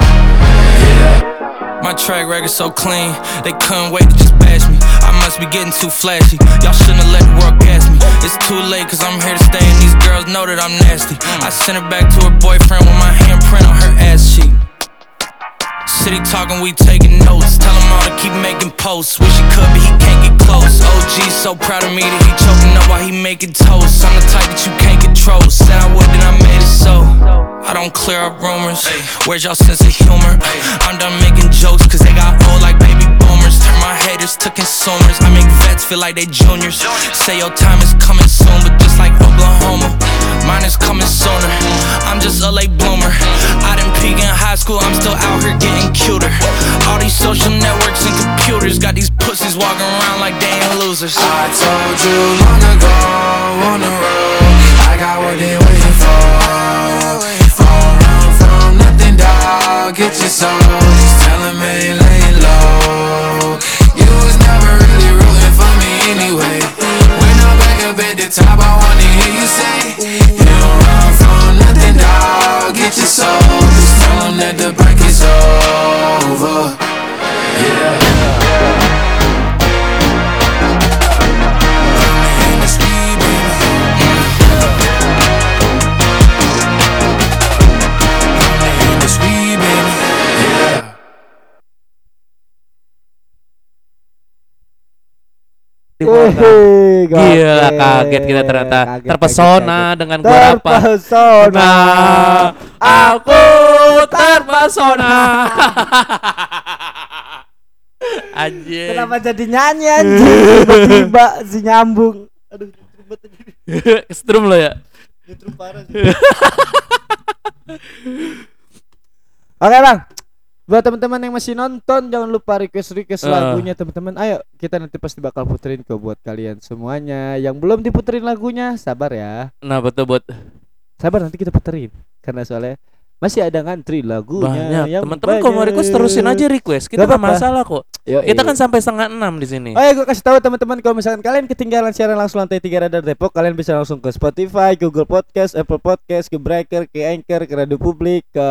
Track record so clean, they couldn't wait to just bash me. I must be getting too flashy. Y'all shouldn't have let the world gas me. It's too late, cause I'm here to stay, and these girls know that I'm nasty. I sent her back to her boyfriend with my handprint on her ass cheek. City talking, we taking notes. Tell him all to keep making posts. Wish he could, but he can't get close. OG so proud of me that he choking up while he making toast. I'm the type that you can't control. Said I would, then I made it so. I don't clear up rumors. Where's y'all sense of humor? I'm done making jokes, cause they got old like baby boomers. My haters to consumers. I make vets feel like they juniors. Say your time is coming soon, but just like Oklahoma, mine is coming sooner. I'm just a late bloomer. I didn't peak in high school, I'm still out here getting cuter. All these social networks and computers got these pussies walking around like they ain't losers. I told you long ago on the road, I got what they waiting for. All run from nothing, dog. Get your soul. Just tell 'em ain't anyway. When I'm back up at the top, I wanna hear you say, You don't run from nothing, dog. Get your soul. Just tell that the Hehe, Gila kaget kita ternyata Kaget, terpesona kaget, kaget. dengan gua apa Terpesona. Nah, aku terpesona. (laughs) Anjir. Kenapa jadi nyanyi anjing tiba-tiba si nyambung. Aduh. (laughs) Strum lo ya. Nyetrum parah sih. (laughs) Oke bang, buat teman-teman yang masih nonton jangan lupa request request Eh. lagunya teman-teman. Ayo kita nanti pasti bakal puterin kok buat kalian semuanya. Yang belum diputerin lagunya sabar ya, Nah, betul buat sabar nanti kita puterin. Karena soalnya masih ada ngantri lagunya. banyak. Teman-teman kalau mau request terusin aja request. Kita nggak apa-apa. masalah kok. Yoi. Kita kan sampai setengah enam di sini. Oh ya gue kasih tahu teman-teman kalau misalkan kalian ketinggalan siaran langsung lantai 3 Radar Depok kalian bisa langsung ke Spotify, Google Podcast, Apple Podcast, ke Breaker, ke Anchor, ke Radio Publik, ke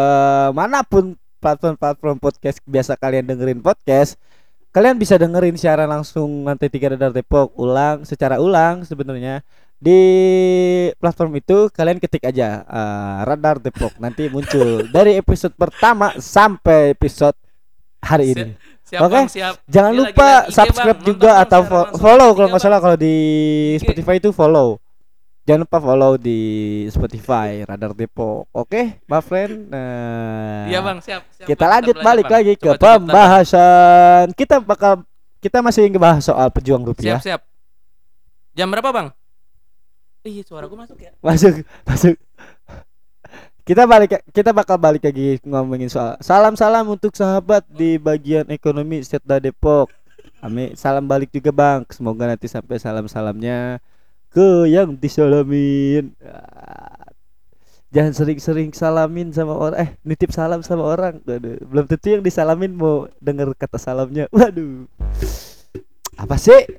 mana pun platform-platform podcast biasa kalian dengerin podcast. Kalian bisa dengerin siaran langsung lantai 3 Radar Depok ulang secara ulang sebenarnya di platform itu kalian ketik aja eh, Radar Depok nanti muncul dari episode pertama sampai episode hari ini. Siap, Oke. Siap. Jangan lupa subscribe Bang. juga atau follow kalau nggak salah kalau di. Spotify itu follow. Jangan lupa follow di Spotify Radar Depok. Oke, my friend. Nah, Iya, Bang, siap. siap, kita Bang. lanjut balik Bang. lagi ke Coba, Bang. pembahasan. Kita bakal kita masih ngebahas soal pejuang rupiah. Siap, siap. Jam berapa, Bang? Ih, suara gua masuk ya. Masuk, (laughs) masuk. Kita balik kita bakal balik lagi ngomongin soal salam-salam untuk sahabat di bagian ekonomi Setda Depok. Amin. Salam balik juga Bang. Semoga nanti sampai salam-salamnya ke yang disalamin. Ah, Jangan sering-sering salamin sama orang eh nitip salam sama orang. Waduh, belum tentu yang disalamin mau denger kata salamnya. Waduh. Apa sih?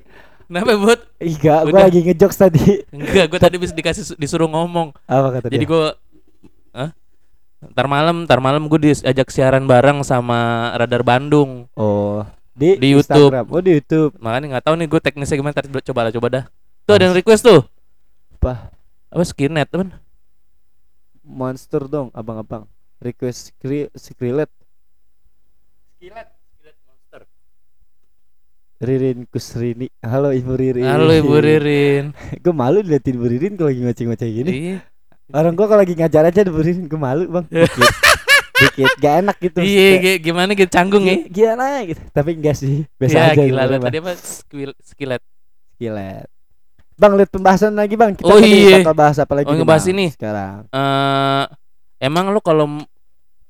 Kenapa, gak, Udah. gua lagi ngejokes tadi. Enggak, gua tadi bisa dikasih disuruh ngomong. Apa kata Jadi gua Hah? Ntar malam, ntar malam gue diajak siaran bareng sama Radar Bandung. Oh, di, Di YouTube. Instagram. Oh, di YouTube. Makanya nggak tahu nih gue teknisnya gimana. Ntar coba lah, coba dah. Tuh ada yang request tuh. Apa? Apa skinhead, teman? Monster dong, abang-abang. Request skri Skrillet. Skillet, skillet monster. Ririn Kusrini. Halo Ibu Ririn. Halo Ibu Ririn. (laughs) gue malu diliatin Ibu Ririn kalau lagi ngoceh-ngoceh gini. Iya. Orang gua kalau lagi ngajar aja Ibu Ririn gue malu, Bang. (laughs) Dikit. Dikit gak enak gitu. Iya, gi- gimana gitu canggung ya? Gi- Gimana gitu. Tapi enggak sih. Biasa Iya, aja gila. Bang. Tadi apa? Skil- Skillet. Skillet. Bang, lihat pembahasan lagi, Bang. Kita Oh, iya. bakal bahas apa lagi? Oh, ngebahas ini. sekarang. Eh, emang lo kalau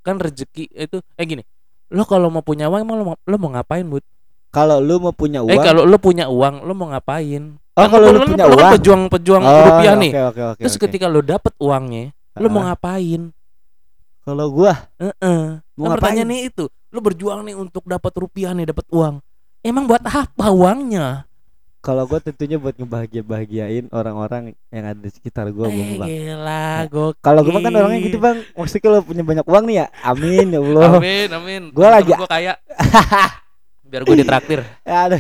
kan rezeki itu eh gini. Lo kalau mau punya uang emang lo mau, lo mau ngapain, Bud? Kalau lu mau punya uang, Eh kalau lo punya uang, lo mau ngapain? Oh, Kan kalau lu kan punya kan uang. pejuang-pejuang Oh, rupiah oke, nih. Oke, oke, Terus oke. ketika lo dapet uangnya, lo mau Ah. ngapain? Kalau gua Heeh. Mau Kan ngapain? pertanyaannya itu, lo berjuang nih untuk dapat rupiah nih, dapat uang. Emang buat apa uangnya? Kalau gua tentunya buat ngebahagia-bahagiain orang-orang yang ada di sekitar gua, Bang. eh, Bang. gila, gokil. Kalau gua mah kan orangnya gitu, Bang. Maksudnya kalau punya banyak uang nih ya, amin ya Allah. Amin, amin. Gua lagi- gue kaya. (laughs) Biar gue ditraktir. Aduh.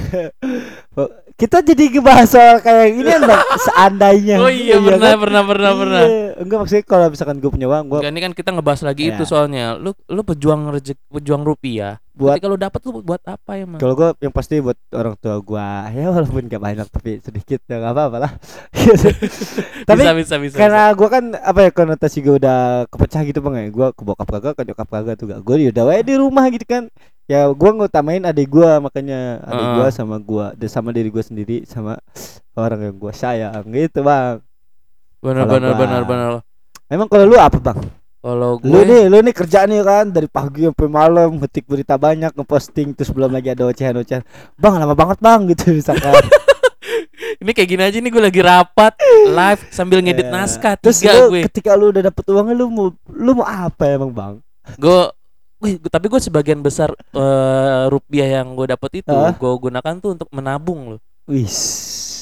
kita jadi ngebahas soal kayak ini kan bang (laughs) seandainya Oh iya pernah kan? pernah pernah pernah. Iya. enggak maksudnya kalau misalkan gue punya uang gue ini kan kita ngebahas lagi itu Iya. soalnya. Lu lu pejuang rezeki pejuang rupiah. Buat Tapi kalau dapat lu buat apa emang? kalau gue yang pasti buat orang tua gue (laughs) ya walaupun gak banyak tapi sedikit ya nggak apa-apa lah (laughs) tapi bisa bisa bisa. karena gue kan apa ya konotasi gue udah kepecah gitu bang ya gue ke bokap kagak ke nyokap kagak tuh gak gue udah wae di rumah gitu kan ya gue ngutamain adik gue makanya adik Heeh. gue sama gue dan sama diri gue sendiri sama orang yang gue sayang gitu bang benar benar gua- benar benar. emang kalau lu apa bang Kalau lu gue nih lu nih kerja nih kan dari pagi sampai malam ngetik berita banyak ngeposting terus belum lagi ada ocehan-ocehan bang lama banget bang gitu misalkan (laughs) ini kayak gini aja nih gue lagi rapat live sambil ngedit Ya. naskah terus tiga lu gue. ketika lu udah dapet uangnya lu mau lu mau apa emang bang Gue Wih, gu- tapi gue sebagian besar eh, rupiah yang gue dapet itu Hah? gue gunakan tuh untuk menabung loh. wis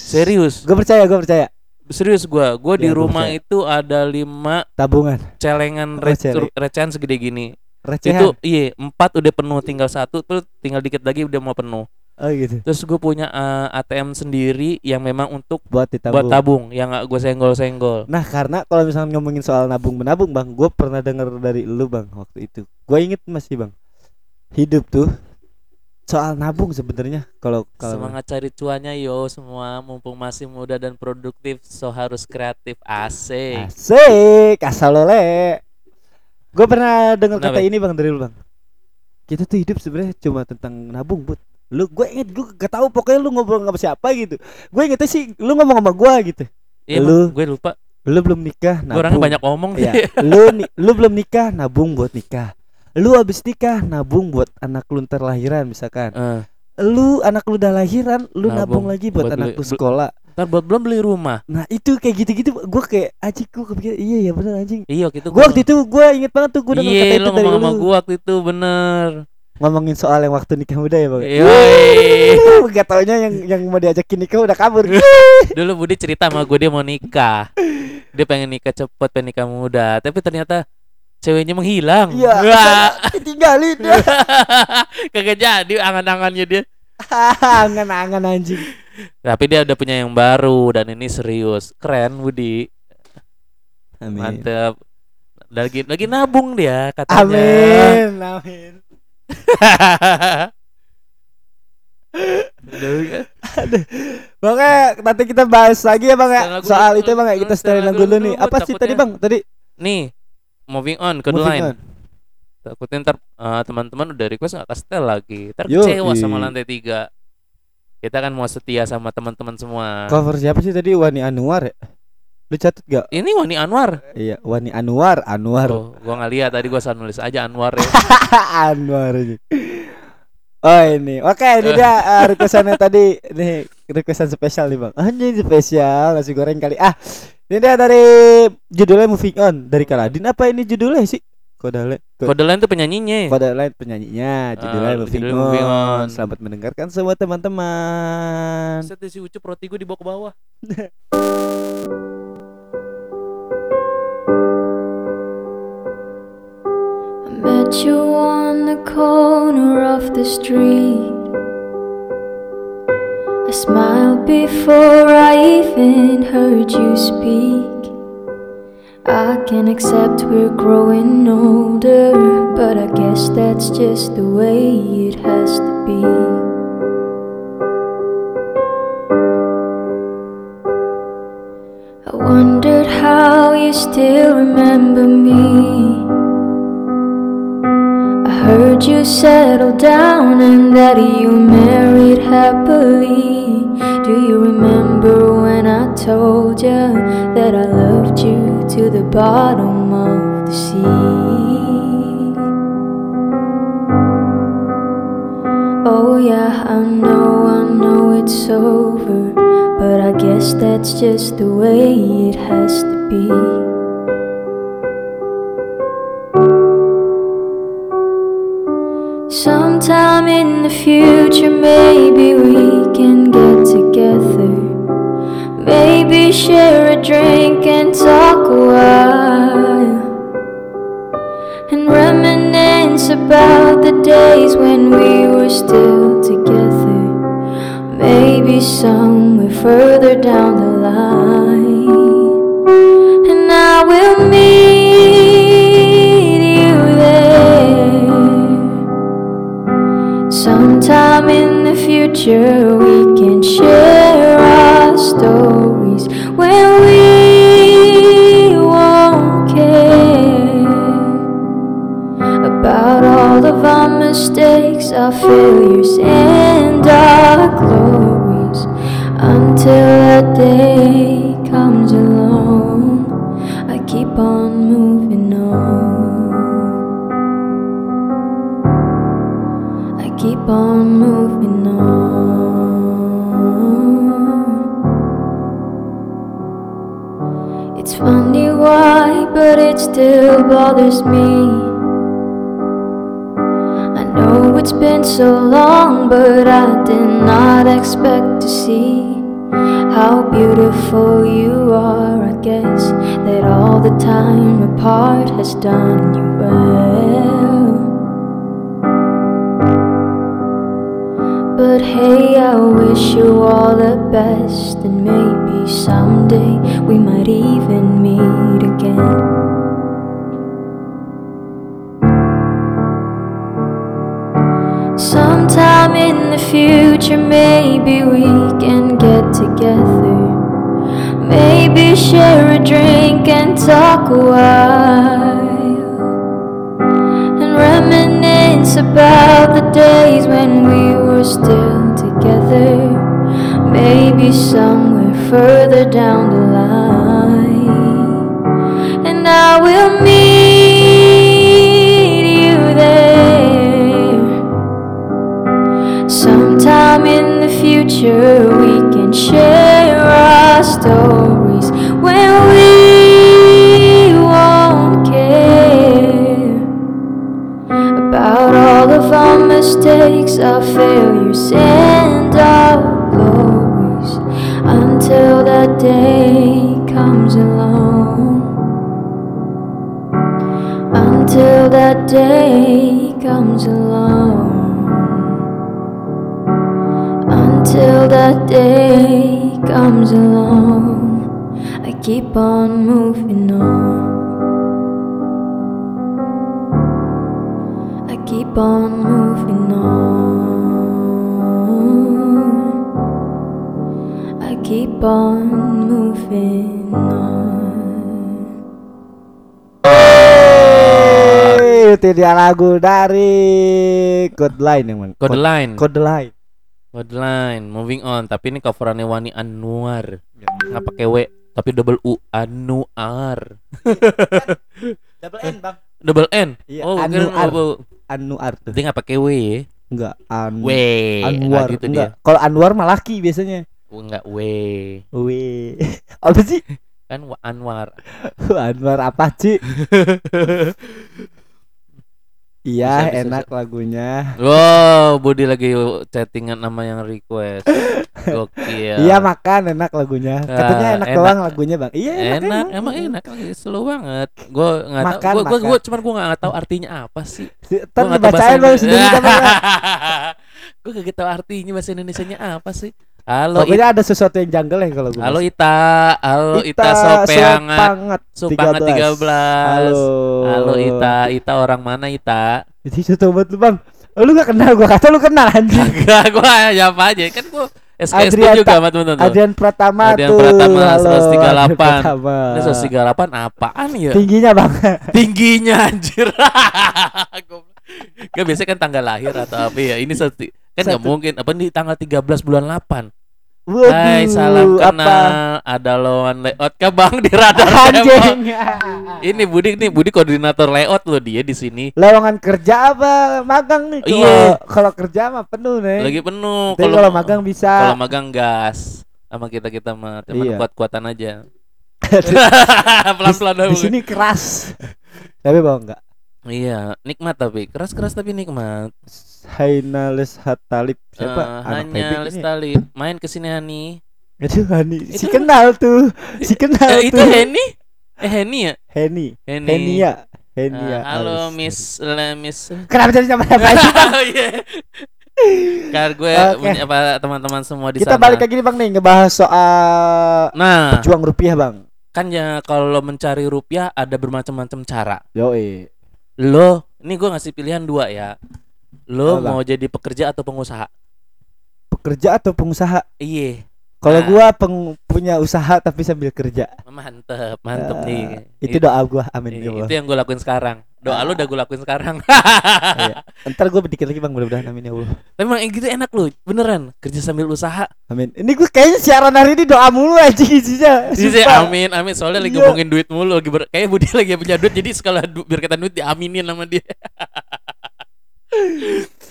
Serius, gue percaya gue percaya serius gue. Gue di Ya, gua rumah percaya. itu ada lima tabungan celengan rec- celeng. recehan segede gini. recehan Itu iya empat udah penuh, tinggal satu tuh tinggal dikit lagi udah mau penuh. oh gitu Terus gue punya eh, ATM sendiri yang memang untuk buat ditabung buat tabung, yang gak gue senggol-senggol. nah karena kalau misalnya ngomongin soal nabung menabung bang gue pernah dengar dari lu bang waktu itu gue inget masih bang hidup tuh soal nabung sebenarnya kalau kalau Semangat cari cuannya yo semua mumpung masih muda dan produktif so harus kreatif asik. Asik, asal oleh. Gue pernah dengar kata ini bang dari lu bang. Kita tuh hidup sebenarnya cuma tentang nabung, bud. Lu gue inget gue gak tahu pokoknya lu ngobrol sama siapa gitu. Gue ingetnya sih lu ngomong sama gue gitu. Iya, Lu- gue lupa. Lu belum nikah, Gue nabung. orangnya banyak omong Iya. deh. (laughs) lu lu belum nikah, nabung buat nikah. Lu habis nikah, nabung buat anak lu ntar lahiran misalkan. Eh, Lu anak lu udah lahiran, lu nabung, Nabung lagi buat, buat anak lu sekolah. ntar buat belum beli rumah. Nah itu kayak gitu-gitu, gue kayak anjing gue kepikir iya ya bener anjing. Iya waktu itu Gue waktu itu gue inget banget tuh gue kata Iya, itu lu dari lu. gue waktu itu bener. ngomongin soal yang waktu nikah muda ya bang Yoi. Gak taunya yang yang mau diajakin nikah udah kabur (laughs) Dulu Budi cerita sama gue dia mau nikah. Dia pengen nikah cepet, pengen nikah muda. Tapi ternyata ceweknya menghilang. Iya Wah, Tinggalin dia (laughs) kagak jadi angan-angannya dia. (laughs) Angan-angan anjing Tapi dia udah punya yang baru dan ini serius. Keren Budi. Amin Mantep. Lagi lagi nabung dia katanya. Amin Amin Makanya nanti kita bahas lagi ya bang ya Soal itu bang ya kita setelin lagu dulu nih Apa sih tadi takutnya- bang Tadi Nih, moving on ke moving line. on. Takutnya ntar eh, teman-teman udah request nggak kastel lagi. Ntar kecewa sama lantai tiga. Kita kan mau setia sama teman-teman semua. Cover siapa sih tadi Wani Anwar ya Lu catat gak? Ini Wani Anwar. Iya Wani Anwar Anwar Oh, gua nggak lihat tadi gua salah nulis aja Anwar ya. (laughs) Anwar ini. Oh ini, oke ini dia uh, (laughs) requestannya tadi nih requestan spesial nih bang. Anjing spesial nasi goreng kali. Ah, ini dia dari judulnya Moving On dari Kaladin. Apa ini judulnya sih? Kodale. Kode, Kode lain tuh penyanyinya. kode lain penyanyinya. Judulnya Ah, moving, judulnya on. Moving On. Selamat mendengarkan semua teman-teman. Set si Ucup roti gue dibawa ke bawah. I met you on the corner of the street. I smiled before I even heard you speak. I can accept we're growing older, but I guess that's just the way it has to be. I wondered how you still remember me. I heard you settled down and that you married happily. Told you that I loved you to the bottom of the sea? Oh, yeah, I know, I know it's over, but I guess that's just the way it has to be. Sometime in the future, maybe we can get. Maybe share a drink and talk a while. And reminisce about the days when we were still together. Maybe somewhere further down the line, and I will meet you there. Sometime in the future, we can share stories when we won't care about all of our mistakes, our failures, and our glories until that day still bothers me. I know it's been so long, but I did not expect to see how beautiful you are. I guess that all the time apart has done you well. But hey, I wish you all the best, and maybe someday we might even meet again. Sometime in the future, maybe we can get together. Maybe share a drink and talk a while. And reminisce about the days when we were still together. Maybe somewhere further down the line. And I will meet our failures, and our glories until that day comes along. Until that day comes along. Until that day comes along, I keep on moving on. I keep on moving on. Keep on moving on. Hey, itu dia lagu dari Code Line yang mana? Code line. Code Line. Code line. Moving on. Tapi ini coverannya Wani Anwar. Nggak pakai W, tapi double U Anuar. (laughs) Double N, Bang. Double N. Iya, oh, Anuar. double. Anuar tuh. Dia nggak pakai W ya. Enggak, An W. Anwar gitu enggak. Kalau Anwar mah laki biasanya. Oh, enggak W. Wih. (laughs) Apa sih? Kan Wa- Anwar. (laughs) Anwar apa sih? (laughs) Iya, Bisa, bisa, enak lagunya. Wow, Budi lagi chattingan nama yang request. Gokil. Iya, makan enak lagunya. Katanya Ah, enak, enak. doang lagunya, Bang. Iya, enak. enak, emang enak lagi slow banget. Gue nggak tahu, gue gue makan. gue cuman gue nggak tahu artinya apa sih. Ntar Gua nggak tahu dibacain bahasa Bang sendiri gue gak tahu artinya bahasa Indonesianya apa sih. Halo, Ita. Pokoknya ada sesuatu yang janggal ya kalau gue. Halo Ita, halo Ita, sopeangat, Sopangat Supangat 13. 13. Halo. Halo Ita, Ita orang mana Ita? Jadi satu buat lu, Bang. Oh, Lu gak kenal gua, kata lu kenal anjing. Enggak, gua ya apa aja kan gua SKS Adrian juga sama temen-temen tuh. Adrian Pratama Adrian tuh. Pratama, Halo, 138. Adrian Pratama. Ini 138 apaan ya? Tingginya, Bang. Tingginya anjir. (laughs) Gak biasanya kan tanggal lahir atau apa ya? Ini kan nggak mungkin apa nih tanggal 13 bulan 8. Waduh, Hai, salam apa? kenal. Ada lawan layout ke Bang di radar (laughs) Anjing. Ini Budi nih, Budi koordinator layout loh dia di sini. Lowongan kerja apa magang nih? Kalau Iya. kalau kerja mah penuh nih. Lagi penuh. Kalau magang bisa. Kalau magang gas sama kita kita mah teman Iya. kuat-kuatan aja. di, (laughs) (laughs) Pelan-pelan di dulu. sini keras. Tapi bawa enggak. Iya, nikmat tapi keras-keras tapi nikmat. Hainales Hatalip siapa? Eh, Anak hanya ini. Lestari main ke sini Hani. Aduh, Hani. Si Itu- kenal tuh. Si kenal Eh, itu tuh. Heni? Eh Heni ya? Heni. Heni. Henia. Eh, Henia. halo Alis. Miss Le, Miss. Kenapa jadi sama apa sih, Bang? Oh, iya. Kan gue punya apa teman-teman semua di Kita sana. balik lagi nih bang nih ngebahas soal Nah, pejuang rupiah bang. kan ya kalau mencari rupiah ada bermacam-macam cara. Yo Lo, ini gue ngasih pilihan dua ya. Lo Apa? mau jadi pekerja atau pengusaha? pekerja atau pengusaha? Iya, Kalau Nah. gua peng- punya usaha tapi sambil kerja. mantep, mantep Ah, nih. Itu It- doa gua. Amin ya Allah. itu yang gue lakuin sekarang. Doa lo udah gue lakuin sekarang. (laughs) Iya. Ntar gua dikit lagi bang mudah-mudahan amin ya Allah. Tapi emang gitu enak lo, beneran. Kerja sambil usaha. Amin. Ini gua kayaknya siaran hari ini doa mulu aja isinya. Iya Sumpah. amin, amin. Soalnya lagi Iya. ngomongin duit mulu, lagi ber- kayak Budi (laughs) lagi punya duit, jadi sekali du- biar kata duit diaminin sama dia. (laughs)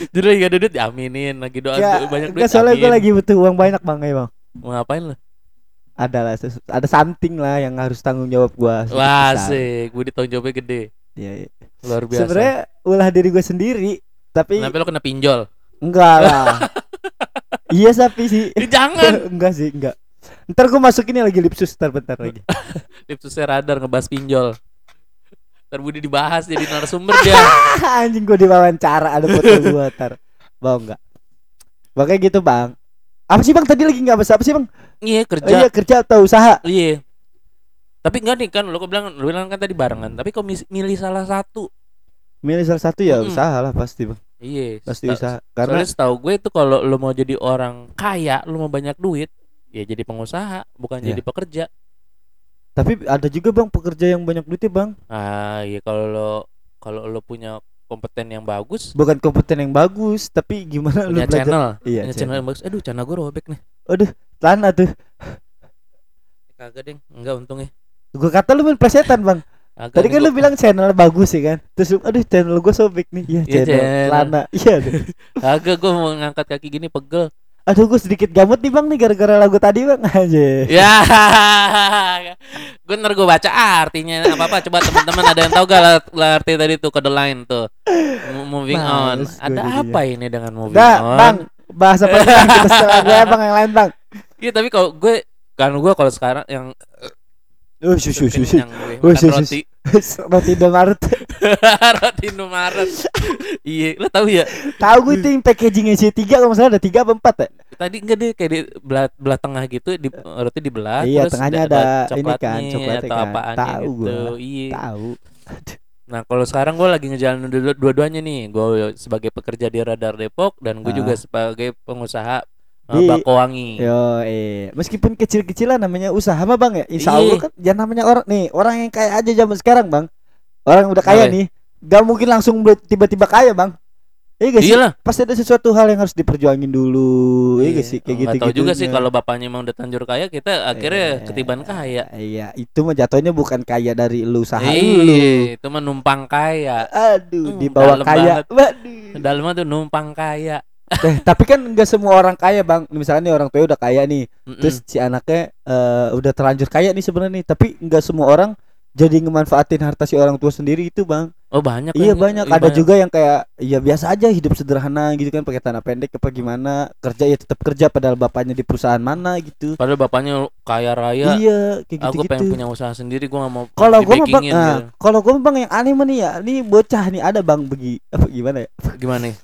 jadi lagi ada duit diaminin, lagi doa Ya, banyak duit. enggak, soalnya gua amin. lagi butuh uang banyak bang ya bang. Mau ngapain lo? Ada lah, ada something lah yang harus tanggung jawab gua. Wah, sih, Budi tanggung jawabnya gede, Iya, iya. luar biasa. Sebenarnya ulah diri gue sendiri, tapi Kenapa lo kena pinjol? enggak lah. (laughs) iya sapi sih. Ih, jangan. (laughs) enggak sih, enggak. Ntar gue masukin lagi lipsus ntar bentar lagi. (laughs) Lipsusnya radar ngebahas pinjol. Ntar Budi dibahas jadi narasumber dia. Anjing gue diwawancara ada foto gue ntar. Bang enggak. Makanya gitu bang. Apa sih bang tadi lagi nggak apa sih bang? Iya Oh, kerja. iya kerja atau usaha? Iya. Tapi enggak nih kan lo bilang lo bilang kan tadi barengan. Tapi kok milih salah satu? Milih salah satu ya usaha lah pasti bang. Iya. Pasti usaha. Karena Soalnya setahu gue itu kalau lo mau jadi orang kaya, lo mau banyak duit, ya jadi pengusaha, bukan Iya. jadi pekerja. tapi ada juga bang pekerja yang banyak duitnya bang. Ah, iya kalau lo kalau lo punya kompeten yang bagus, Bukan kompeten yang bagus, tapi gimana lu punya belajar? channel, Iya, punya channel channel. yang bagus. Aduh, channel gue robek nih. Lana tuh. Kagak deng, enggak untungnya. Gue kata lu main plesetan bang. Agak Tadi kan lu bilang channel bagus ya kan. Terus lu, aduh channel gue sobek nih. Iya Iya, channel channel. Lana. Iya. deh. (laughs) Agak gue mau ngangkat kaki gini pegel. Aduh gue sedikit gamut nih bang nih gara-gara lagu tadi bang (laughs) aja. Ya, gue ntar gue baca artinya apa apa. Coba teman-teman ada yang tahu gak lah, arti tadi tuh kode line tuh. Moving on. Males gua Ada apa ini dengan moving Udah on? bang bahasa apa kita setelah gue bang yang lain bang. Iya tapi kalau gue kan gue kalau sekarang yang Oh susu susu. roti (laughs) Roti Indomaret. (laughs) roti Indomaret. iya, lo tahu ya? Tahu gue itu yang packagingnya C tiga kalau misalnya ada tiga apa empat ya? Tadi enggak deh kayak di belah, belah tengah gitu di roti dibelah Iya, terus tengahnya da- ada ini kan, coklatnya atau kan. apaannya Tahu gitu. gua. Iya. Tahu. Nah, kalau sekarang gue lagi ngejalanin dua- dua-duanya nih. Gue sebagai pekerja di Radar Depok dan gue Ah. juga sebagai pengusaha Di- Bakowangi. Yo, eh, meskipun kecil-kecilan namanya usaha mah bang ya. Insya Iya. Allah kan jangan namanya orang nih orang yang kaya aja zaman sekarang bang. Orang yang udah kaya nih, gak mungkin langsung tiba-tiba kaya bang. Iya gak sih? Iyalah. Pasti ada sesuatu hal yang harus diperjuangin dulu. Iya gak sih? Kayak Nggak gitu tahu juga sih kalau bapaknya emang udah tanjur kaya, kita akhirnya Eh, ketiban kaya. Iya, itu mah jatuhnya bukan kaya dari lu usaha lu. Iya, itu mah numpang kaya. Aduh, Hmm, di bawah dalam kaya. banget. Waduh. Dalamnya tuh numpang kaya. Eh, tapi kan enggak semua orang kaya, Bang. Misalnya nih orang tua udah kaya nih, Mm-mm. terus si anaknya eh, udah terlanjur kaya nih sebenarnya nih, tapi enggak semua orang jadi ngemanfaatin harta si orang tua sendiri itu, Bang. oh banyak. Iya kan? banyak, Iya, ada juga yang kayak ya biasa aja hidup sederhana gitu kan pakai tanah pendek apa gimana, kerja ya tetap kerja padahal bapaknya di perusahaan mana gitu. Padahal bapaknya kaya raya. Iya, kayak Aku gitu-gitu. pengen punya usaha sendiri, gue gak mau Kalau gua bang, nah, gitu. kalau gua bang yang aneh mah nih ya, nih bocah nih ada bang begi apa gimana ya? Gimana nih?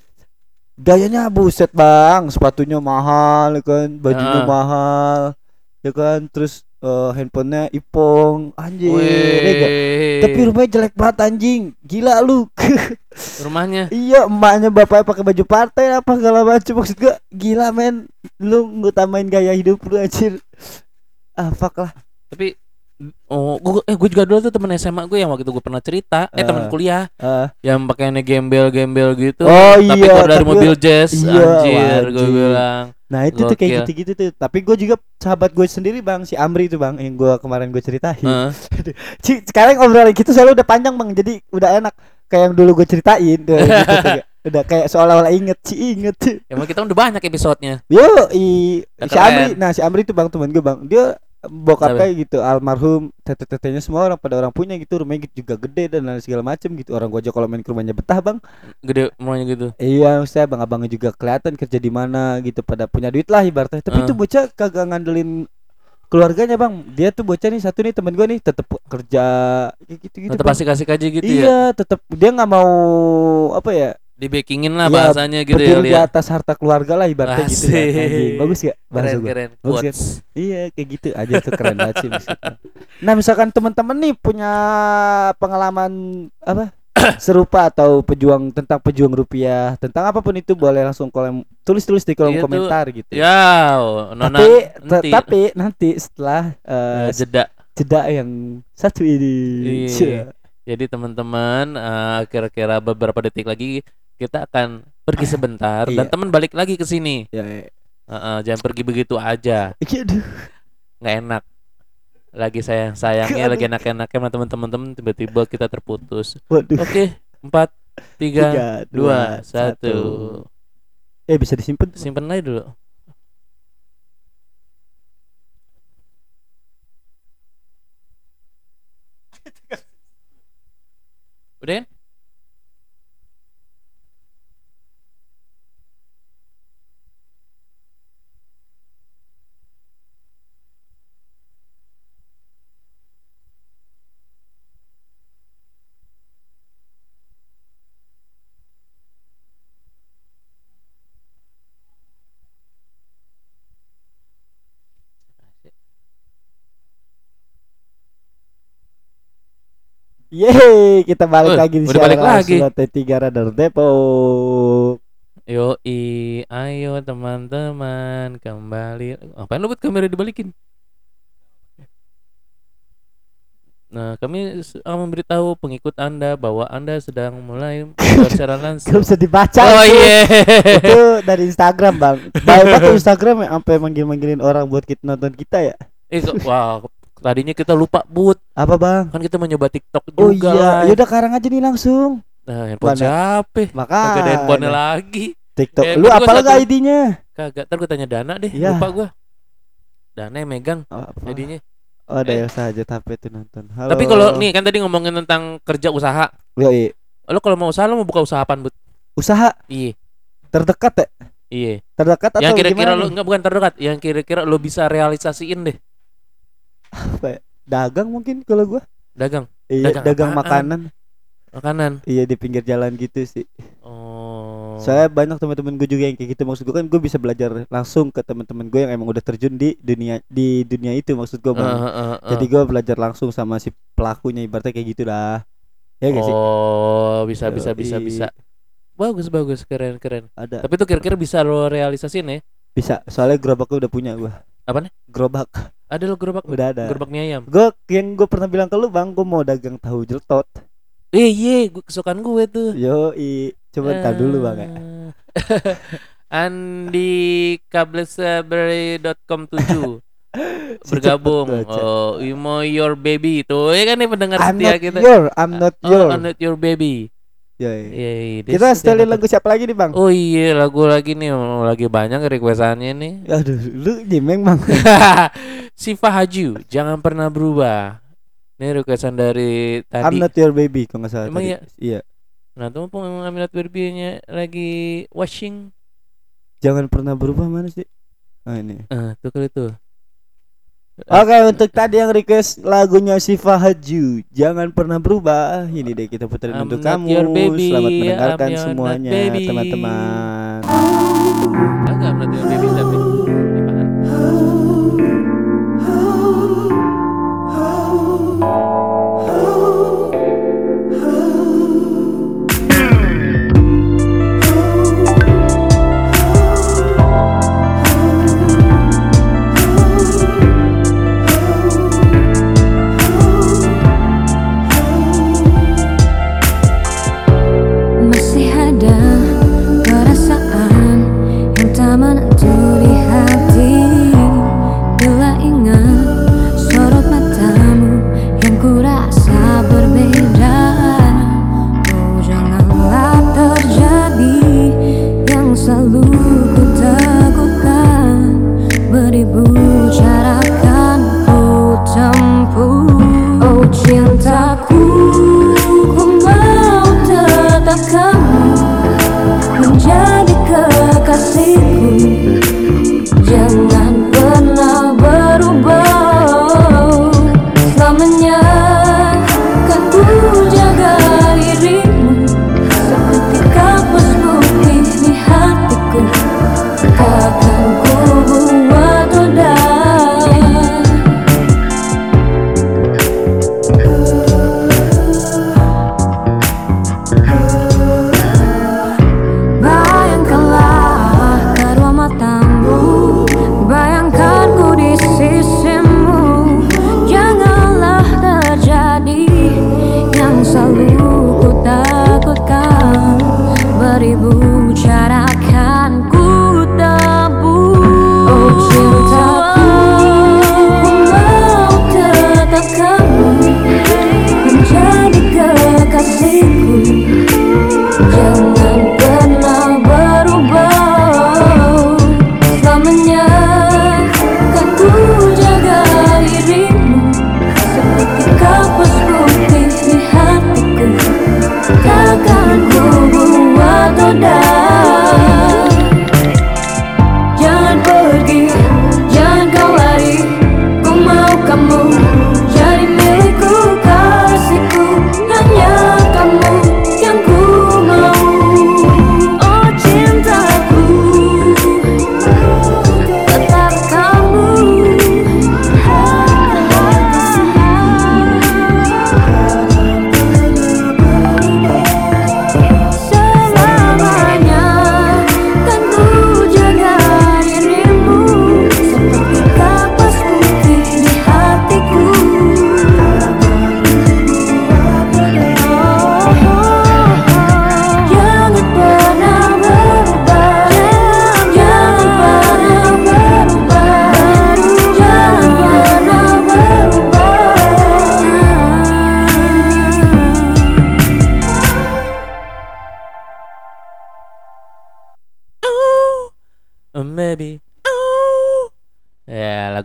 Gayanya buset bang, sepatunya mahal, ya kan, bajunya Ah. mahal, ya kan, terus eh, handphonenya ipong, anjir, ya nggak? Tapi rumahnya jelek banget anjing, gila lu. (laughs) rumahnya iya, emaknya bapaknya pakai baju partai apa segala macam maksud gua, gila men, lu ngutamain gaya hidup lu anjir. Ah fuck lah. tapi oh gua eh gue juga dulu tuh temen SMA gue yang waktu itu gue pernah cerita. Eh temen Ah. kuliah. Eh, yang pakaiannya gembel-gembel gitu. Oh, tapi iya, keluar dari mobil jazz iya, anjir gue bilang. Nah itu tuh kayak gitu-gitu tuh. Tapi gue juga sahabat gue sendiri bang, si Amri itu bang, yang gua kemarin gue ceritain. Ci, sekarang obrolan kita soalnya udah panjang bang jadi udah enak. Kayak yang dulu gue ceritain udah, gitu, tuh, (laughs) udah kayak seolah-olah inget ci inget. Emang kita udah banyak episodenya. Yo i si Amri nah si Amri itu bang teman gue bang dia bokapnya gitu almarhum tete-tetenya semua orang pada orang punya gitu rumahnya gitu juga gede dan lain segala macem gitu. Orang gua aja kalau main ke rumahnya betah bang. Gede rumahnya gitu? Iya saya bang abangnya juga kelihatan kerja di mana gitu pada punya duit lah ibaratnya. Tapi itu bocah kagak ngandelin keluarganya bang. Dia tuh bocah nih satu nih temen gua nih tetep kerja kayak gitu gitu tetap asik-asik aja gitu ya? Iya tetap dia nggak mau apa ya di backingin lah Iya, bahasanya gitu ya di atas harta keluarga lah ibaratnya gitu kan, Asik. anjing. bagus gak bahasa keren keren Bagus kan? quotes Iya kayak gitu aja tuh keren banget sih maksudnya. Nah misalkan teman-teman nih punya pengalaman apa (coughs) serupa atau pejuang tentang pejuang rupiah tentang apa pun itu boleh langsung kolom tulis-tulis di kolom Iya tuh. komentar gitu. ya nona tapi nanti tapi nanti setelah eh, eh, jeda jeda yang satu ini. Iya. Jadi teman-teman eh, kira-kira beberapa detik lagi kita akan pergi sebentar dan Iya. teman balik lagi ke sini. Ya, ya. Eh, eh, jangan pergi begitu aja, Aduh. nggak enak. Lagi sayang sayangnya, lagi enak-enaknya sama teman-teman tiba-tiba kita terputus. Waduh. Oke, empat, tiga, Tiga, dua, satu. Eh bisa disimpan. Simpen aja dulu. (laughs) Udah kan? Yeay, kita balik Eh, lagi di balik lagi. langsung T3 Radar Depok. Yo ayo teman-teman kembali. Ngapain lu buat kamera dibalikin? Nah, kami memberitahu pengikut Anda bahwa Anda sedang mulai (laughs) Gak langsung. bisa dibaca. Oh itu. iya. itu dari Instagram bang banget tuh Instagram ya Sampai manggil-manggilin orang buat kita nonton kita ya kok- wah, tadinya kita lupa but. Apa bang? Kan kita mau nyoba TikTok Oh juga. iya live. Yaudah sekarang aja nih langsung Nah, handphone Mana? siapa? Maka Kagak ada handphonenya lagi. TikTok Eh, Lu apa satu- lagi ID-nya? Kagak, ntar gue tanya Dana deh. Iya. Lupa gua. Dana yang megang Oh, apa? jadinya. oh ada Eh. ya saja tapi itu nonton Halo. Tapi kalau nih kan tadi ngomongin tentang kerja usaha. Yoi. Lo kalau mau usaha lo mau buka usaha apaan, Bud? Usaha Iya. terdekat ya? Iya. Terdekat atau Yang kira-kira lo enggak bukan terdekat, yang kira-kira lo bisa realisasiin deh. Apa ya? Dagang mungkin kalau gua Dagang Iya Dagang dagang, apaan? makanan makanan. Iya di pinggir jalan gitu sih Oh. Soalnya banyak teman-teman gue juga yang kayak gitu maksud gue kan gue bisa belajar langsung ke teman-teman gue yang emang udah terjun di dunia di dunia itu maksud gue eh, eh, eh. Jadi gue belajar langsung sama si pelakunya ibaratnya kayak gitu dah. Ya gak sih? Oh, bisa bisa bisa bisa. Bagus bagus keren keren. Ada Tapi tuh kira-kira bisa lo realisasiin ya? bisa. Soalnya gerobaknya udah punya gue. Apaan? Gerobak Ada lo gerobak udah ada. gerobak mie ayam. Gue yang gue pernah bilang ke lu bang, gue mau dagang tahu jeletot. Eh iya, gua- kesukaan gue tuh. Yo i, coba ntar dulu bang ya. Eh, (laughs) Andi kablesabri.com 7 (laughs) bergabung. Oh, you mau your baby itu ya kan nih pendengar I'm setia kita. your, I'm not Oh, your. I'm not your baby. Iya, iya, dia Kita setelin lagu siapa lagi nih bang? Oh iya, lagu lagi nih, lagi banyak requestannya nih. Aduh, lu jimeng bang. (laughs) Siva Haju, jangan pernah berubah. Ini requestan dari I'm tadi. not your baby kalau nggak salah. Emang tadi. iya? Iya. Nah, tuh mumpung Aminat Berbianya lagi washing. Jangan pernah berubah mana sih? Oh ini. Ah, tuh kali tuh. Oke untuk tadi yang request lagunya Siva Haju Jangan pernah berubah. Ini deh kita puterin I'm untuk kamu. baby, Selamat mendengarkan semuanya teman-teman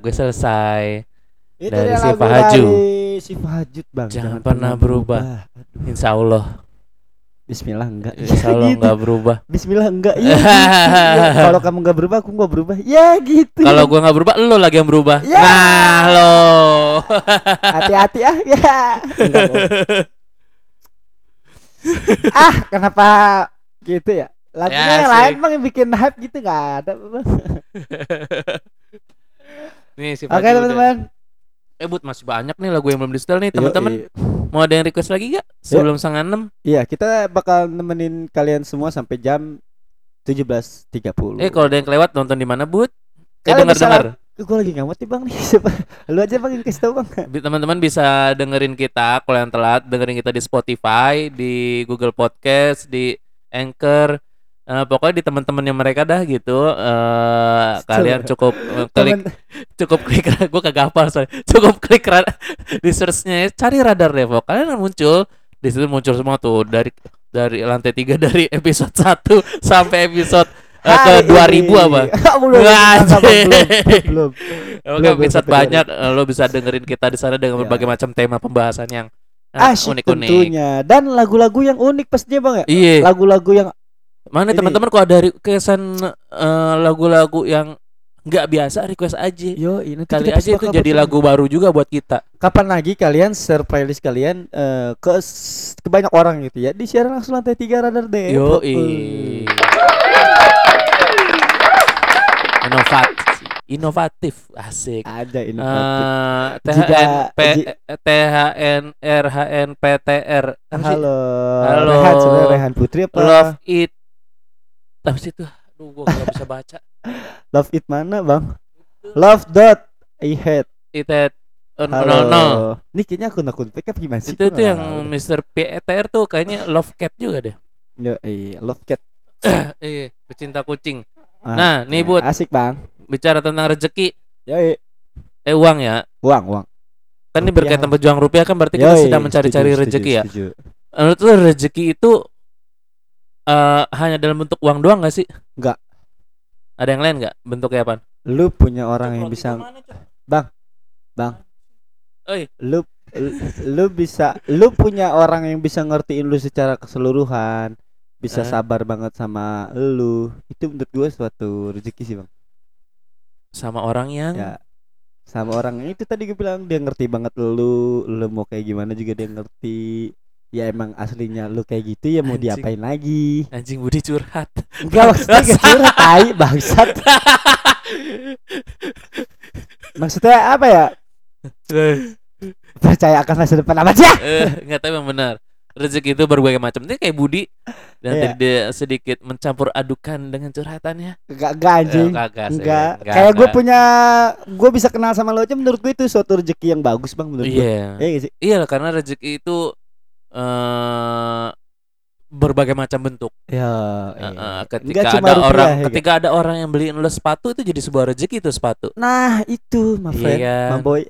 Ya, lagu selesai. Itu Dari dia si lagu Fahaju. dari si Fahajud bang. Jangan pernah berubah. Aduh, Insya Allah. Bismillah enggak. Insya Allah (laughs) Gitu. nggak berubah. Bismillah enggak. (laughs) Iya. gitu. Ya, Kalau kamu enggak berubah, aku enggak berubah. Ya gitu. Kalau gua nggak berubah, lo lagi yang berubah. Ya. Nah, lo. (laughs) hati-hati ah ya. Enggak, ah, kenapa gitu ya? Lagunya Ya, yang lain bang yang bikin hype gitu nggak ada. Nih si Oke teman-teman. Eh, Bud, masih banyak nih lagu yang belum di setel nih, teman-teman. Yoi. Mau ada yang request lagi gak? Sebelum setengah enam? Iya, kita bakal nemenin kalian semua sampai jam 17.30. Eh, kalau ada yang kelewat nonton di mana, Bud? Eh, Kalian bisa dengar-dengar. Gue lagi ngamut nih bang (laughs) nih siapa? Lu aja bang yang kasih tau bang. Teman-teman bisa dengerin kita kalau yang telat, dengerin kita di Spotify, di Google Podcast, di Anchor. Eh, pokoknya di teman-temannya mereka dah gitu. Eh kalian cukup eh, klik Temen- cukup klik (laughs) gue kagak hafal sorry. Cukup klik di searchnya cari radar Depok. Kalian akan muncul di situ muncul semua tuh dari dari lantai tiga (laughs) dari episode 1 sampai episode eh, ke 2000 ini. apa? (laughs) belum, belum, belum. Sampai banyak lo bisa dengerin kita di sana dengan Ya. berbagai macam tema pembahasan yang Asyik unik-unik. tentunya dan lagu-lagu yang unik pastinya bang ya. Iya. Lagu-lagu yang Mana teman-teman kalau ada kesan lagu-lagu yang nggak biasa request aja. yo ini Kali aja itu jadi lagu baru juga buat kita. Kapan lagi kalian share playlist kalian eh, ke ke banyak orang gitu ya? Di siaran langsung lantai tiga radar deh. Yo Eh. Inovatif, inovatif, asik. Ada. Eh, THN P ji- THN RHN PTR apa sih? Halo. Halo. Rehan Rehan Putri apa? Love it. Apa sih itu? Aduh, gua gak bisa baca. (laughs) Love it mana bang? Love dot I hate. It at no, Halo. no, no. Ini kayaknya akun-akun fake apa gimana sih? Itu nggak yang tahu. Mr. PETR tuh kayaknya Love Cat juga deh. Yo, iya, love cat. (clears throat) Iya, pecinta kucing. Ah, Nah, nih Bud, Asik bang. bicara tentang rezeki, Yoi. eh uang ya. Uang, uang. Kan ini berkaitan pejuang rupiah kan berarti kita Yoi, sedang mencari-cari setuju, rezeki ya. setuju, setuju. Menurut lu rezeki itu eh hanya dalam bentuk uang doang gak sih? Nggak. Ada yang lain nggak? Bentuknya apa? Lu punya orang yang bisa lu lu bisa lu punya orang yang bisa ngertiin lu secara keseluruhan bisa Eh. sabar banget sama lu itu menurut gue suatu rezeki sih bang sama orang yang ya sama orang itu tadi gue bilang dia ngerti banget lu lu mau kayak gimana juga dia ngerti ya emang aslinya lu kayak gitu ya mau Anjing. diapain lagi anjing Budi curhat. enggak maksudnya (laughs) gak curhat tai bangsat maksudnya apa ya percaya akan masa depan apa sih (laughs) Eh, nggak tahu yang benar. Rezeki itu berbagai macam. Ini kayak Budi dan tadi dia sedikit mencampur adukan dengan curhatannya. enggak enggak anjing Eh, kagak sih. Enggak, Nggak, kayak gue punya, gue bisa kenal sama lo aja menurut gue itu suatu rezeki yang bagus bang menurut gue. Iya. Iya sih? Iya karena rezeki itu eh berbagai macam bentuk. Ya, eh, Enggak ketika ada rupiah, orang ya, ketika ada orang yang beliin lo sepatu itu jadi sebuah rezeki itu sepatu. Nah itu, my Iya friend, kan? my boy.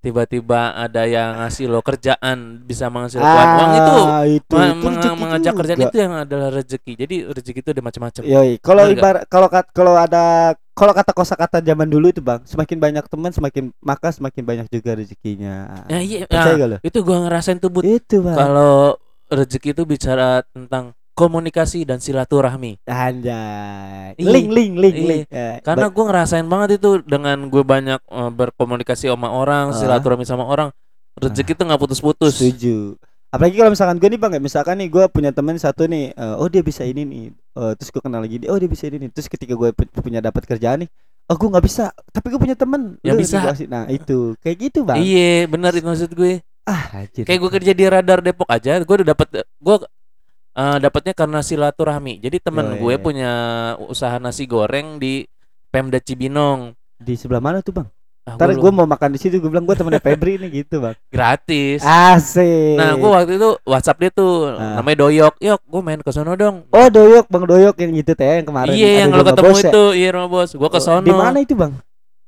Tiba-tiba ada yang ngasih lo kerjaan bisa menghasilkan uang itu Ah, itu, itu meng- mengajak kerjaan itu yang adalah rezeki. Jadi rezeki itu ada macam-macam. Yoi, kalau ibarat kalau kalau ada kalau kata kosakata zaman dulu itu bang, semakin banyak teman semakin maka semakin banyak juga rezekinya. Ya, iya, Percaya nah, gak lo? itu gua ngerasain tuh Bud. Itu bang. Kalau rezeki itu bicara tentang komunikasi dan silaturahmi. Anjay. Iya. Link, link, link, Iya. link. Ya, Karena gue ngerasain banget itu dengan gue banyak eh, berkomunikasi sama orang, Ah. silaturahmi sama orang, rezeki itu nggak putus-putus. Setuju. Apalagi kalau misalkan gue nih bang, ya, misalkan nih gue punya temen satu nih, eh, oh dia bisa ini nih, Eh, terus gue kenal lagi dia, oh dia bisa ini nih, terus ketika gue pu- punya dapat kerjaan nih, oh gue nggak bisa, tapi gue punya temen, Ya lu bisa. Nah itu, kayak gitu bang. Iya, benar itu maksud gue. Ah, anjir. Kayak gue kerja di radar Depok aja, gue udah dapet gue eh, dapatnya karena silaturahmi. Jadi temen gue punya usaha nasi goreng di Pemda Cibinong. di sebelah mana tuh bang? Ah, Ntar gue mau makan di situ, gue bilang gue temennya Febri nih gitu bang. gratis. Asik. Nah, gue waktu itu WhatsApp dia tuh Ah. namanya Doyok. Yok, gue main ke sono dong. Oh Doyok, bang Doyok yang gitu teh yang kemarin. iya, ada yang lo ketemu bos ya? itu, iya rumah bos. Gue ke Oh, sono. Di mana itu bang?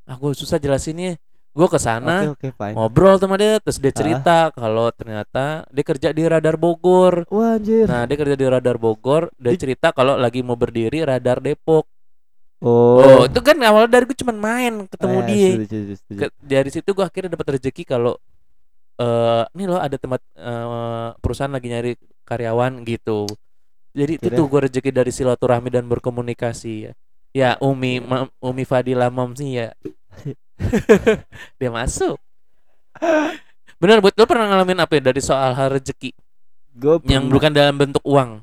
Ah, gue susah jelasinnya. Gue ke sana, oke fine. ngobrol sama dia, terus dia cerita kalau ternyata dia kerja di Radar Bogor. Wah anjir. Nah, dia kerja di Radar Bogor, dia Di- cerita kalau lagi mau berdiri Radar Depok. Oh. Oh, itu kan awalnya dari gue cuman main ketemu Oh, ya, dia. setuju, setuju, setuju. Ke- dari situ gue akhirnya dapat rezeki kalau eh ini loh ada tempat eh, perusahaan lagi nyari karyawan gitu. Jadi itu Kira- tuh gue rezeki dari silaturahmi dan berkomunikasi ya. Ya Umi Ma- Umi Fadila Momsi ya. (laughs) Dia masuk. Bener buat lo pernah ngalamin apa ya dari soal hal rezeki Gue yang bukan dalam bentuk uang?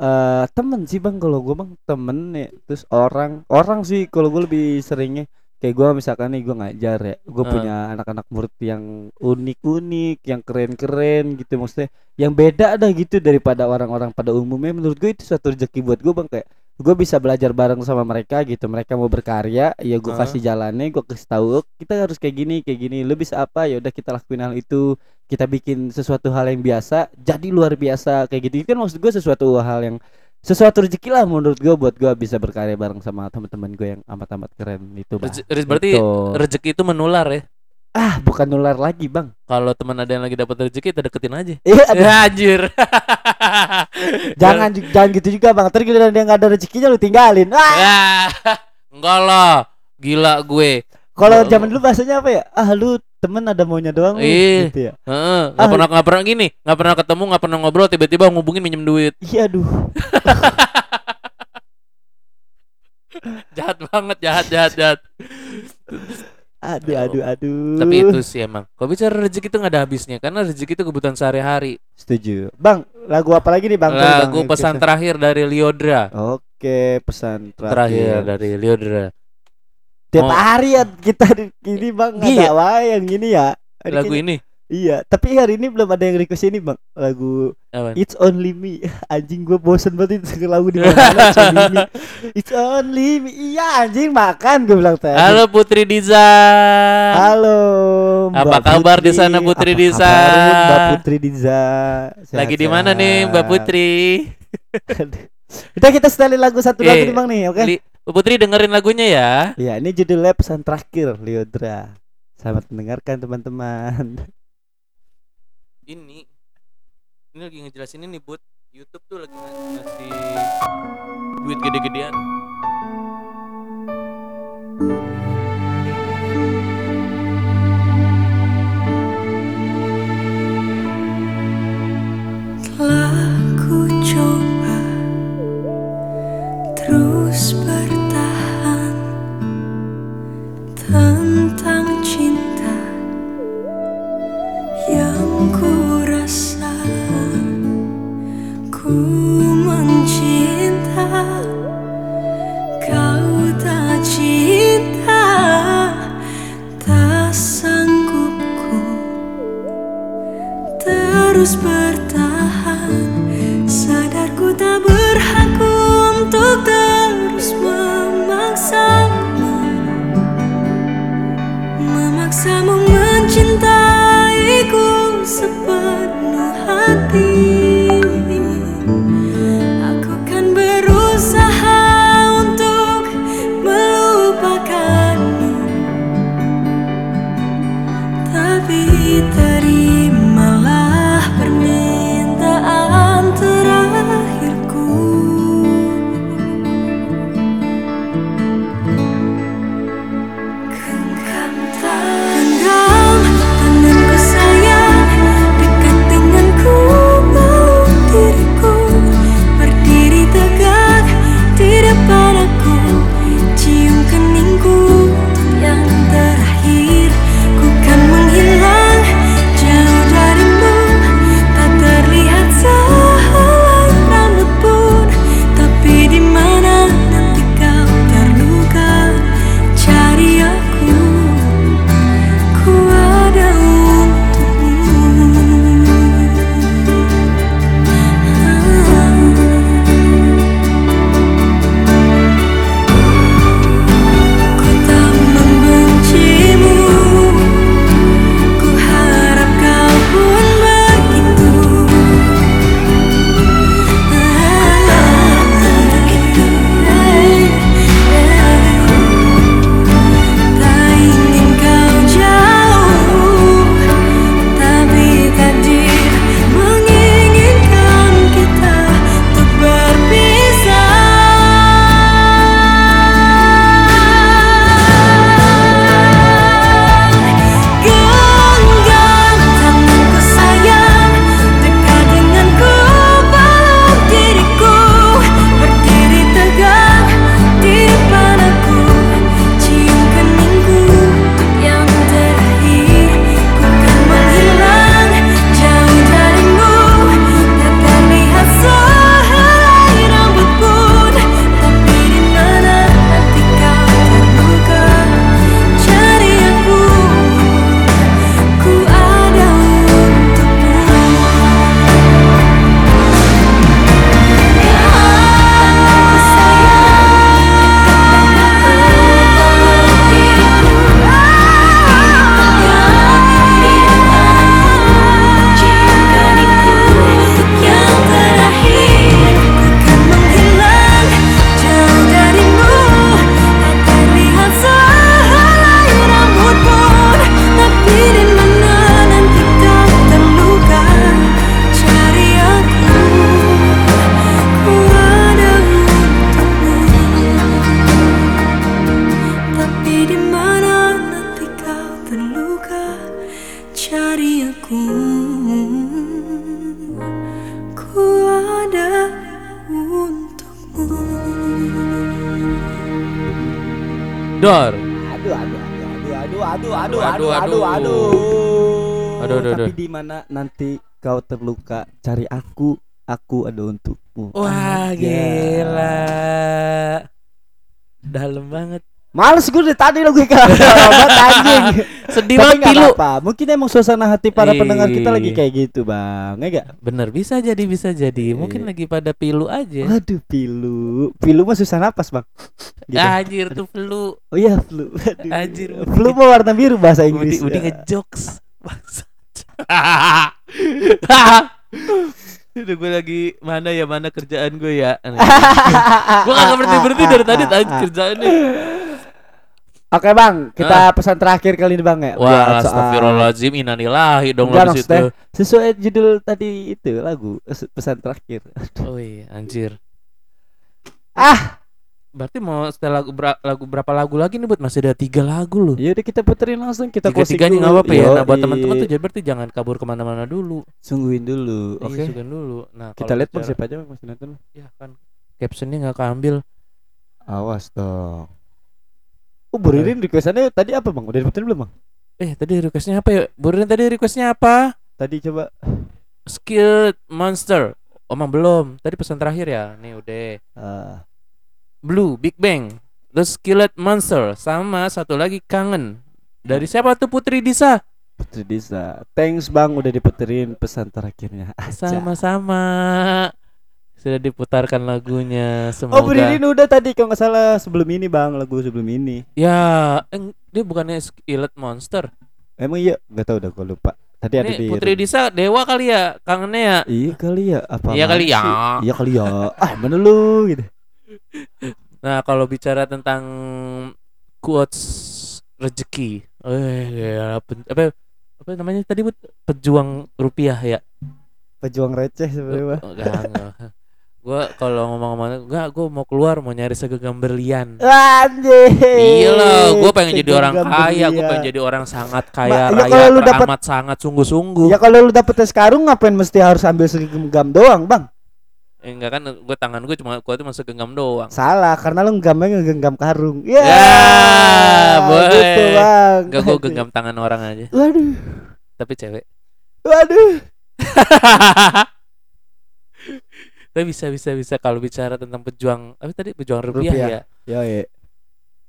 Eh temen sih bang. Kalau gue bang temen ya. Terus orang orang sih kalau gue lebih seringnya kayak gue misalkan nih gue ngajar ya. Gue Eh. punya anak-anak murid yang unik-unik yang keren-keren gitu. Maksudnya yang beda ada gitu daripada orang-orang pada umumnya. Menurut gue itu suatu rezeki buat gue bang. Kayak gue bisa belajar bareng sama mereka gitu. Mereka mau berkarya ya gue kasih jalannya gue kasih tahu "Oh, kita harus kayak gini kayak gini. Lu bisa apa? Ya udah kita lakuin hal itu. Kita bikin sesuatu hal yang biasa jadi luar biasa. Kayak gitu. Itu kan maksud gue sesuatu hal yang sesuatu rezeki lah menurut gue buat gue bisa berkarya bareng sama teman-teman gue yang amat-amat keren itu rez- berarti Gitu. rezeki itu menular ya. Ah bukan nular lagi bang Kalau teman ada yang lagi dapat rezeki, kita deketin aja. iya (laughs) Ya, anjir. (laughs) jangan jangan gitu juga bang terus giliran dia nggak ada rezekinya lu tinggalin ah Ya, (laughs) enggak lah. Gila gue. kalau zaman dulu bahasanya apa ya ah lu temen ada maunya doang Iya. gitu ya Heeh, nggak Ah. pernah nggak pernah gini, nggak pernah ketemu, nggak pernah ngobrol, tiba-tiba ngubungin minjem duit. iya aduh Jahat banget, jahat, jahat, jahat. Aduh aduh aduh Tapi itu sih emang. Kalau bicara rezeki itu nggak ada habisnya, karena rezeki itu kebutuhan sehari-hari. setuju bang lagu apa lagi nih bang Bang, Lagu yang pesan kita- terakhir dari Liodra. oke pesan Terakhir terakhir, dari Liodra. tiap Mau- hari ya kita di gini bang Iya. ada yang gini ya Ini Lagu ini Iya, tapi hari ini belum ada yang request ini bang. Lagu apa? It's Only Me. (laughs) Anjing gue bosen banget itu lagu di mana It's Only Me. (laughs) It's Only Me. Iya anjing makan gue bilang tadi. Halo Putri Diza. Halo Apa kabar di sana, Putri Apa Diza? kabar, Mbak Putri Diza? Lagi di mana nih Mbak Putri? (laughs) Udah kita setelin lagu satu Eh, lagi nih bang nih oke? Li- Putri dengerin lagunya ya. Iya ini judulnya pesan terakhir Liodra Selamat mendengarkan teman-teman Ini ini lagi ngejelasin ini buat YouTube tuh lagi ng- ngasih duit gede-gedean. Terus bertahan tentang cinta ku mencinta kau tak cinta tak sanggup ku terus bertahan. Sadarku tak berhak untuk terus memaksamu. Memaksamu mencintaiku sepenuh hati Males gue dari tadi gue (laughs) banget anjing. Sedih banget pilu. apa-apa. Mungkin emang suasana hati para pendengar kita lagi kayak gitu, Bang. Ya gak? Bener bisa jadi bisa jadi. Iya. Mungkin lagi pada pilu aja. Waduh, pilu. Pilu mah susah napas, Bang. Gitu. Anjir tuh flu. Oh iya, flu. Aduh. Anjir. Flu mah warna biru bahasa Inggris. Udi Ya. ngejokes. Bangsat. Udah (laughs) gue lagi mana ya mana kerjaan gue ya. gue gak berhenti berhenti dari tadi tadi kerjaannya. Oke, Bang. Kita pesan terakhir kali ini, Bang ya. Wah, astagfirullahaladzim, inanilahi dong lo situ. sesuai judul tadi itu lagu es- pesan terakhir. Oh iya, anjir. Ah, Berarti mau setelah lagu, bera- lagu berapa lagu lagi nih buat masih ada tiga lagu loh. ya udah kita puterin langsung kita Tiga tiganya dulu. nggak apa-apa ya. Nah buat teman-teman tuh jadi berarti jangan kabur ke mana-mana dulu. sungguhin dulu. Oke. Oke. dulu. Nah Kita lihat bicara- siapa aja masih nonton. Ya kan captionnya nggak keambil. Awas dong. Oh, Buririn requestannya tadi apa Bang? Udah diputerin belum Bang? Eh tadi requestnya apa ya? Burin tadi requestnya apa? Tadi coba Skilled Monster. Omong belum. Tadi pesan terakhir ya. Nih udah. ah, Blue Big Bang. The Skillet Monster sama satu lagi Kangen. Dari siapa tuh Putri Disa? Putri Disa. Thanks Bang udah diputerin pesan terakhirnya. Sama-sama. Sudah diputarkan lagunya. Oh, Semoga. Buririn udah tadi kalau nggak salah sebelum ini Bang, lagu sebelum ini. Ya, eng- dia bukannya Skillet Monster. Emang iya, nggak tahu udah gue lupa. Tadi ada di Putri Disa dewa kali ya, kangennya ya. Iya kali ya, apa? Iya kali ya. Iya kali ya. Ah, mana lu gitu. (laughs) Nah, kalau bicara tentang quotes rezeki, eh ya, apa apa namanya tadi Bud? pejuang rupiah ya. Pejuang receh sebenarnya. Oh, enggak, enggak. Gua kalau ngomong-ngomong enggak, gua mau keluar mau nyari segenggam berlian. Anjir. Iya loh, gue pengen jadi orang kaya, gue pengen jadi orang sangat Ma- kaya ya raya, kalau lu dapet- teramat sangat sungguh-sungguh. Ya kalau lu dapet tes karung ngapain mesti harus ambil segenggam doang, Bang? Eh, enggak kan, gue tangan gue cuma gue tuh masuk genggam doang. Salah, karena lu nggamnya ngegenggam karung. Ya, boleh. gitu, Bang. Enggak gue genggam tangan orang aja, Waduh. tapi cewek. Waduh. (laughs) Tapi bisa bisa bisa kalau bicara tentang pejuang, apa tadi pejuang rupiah, Rupiah. ya. Yo, iya.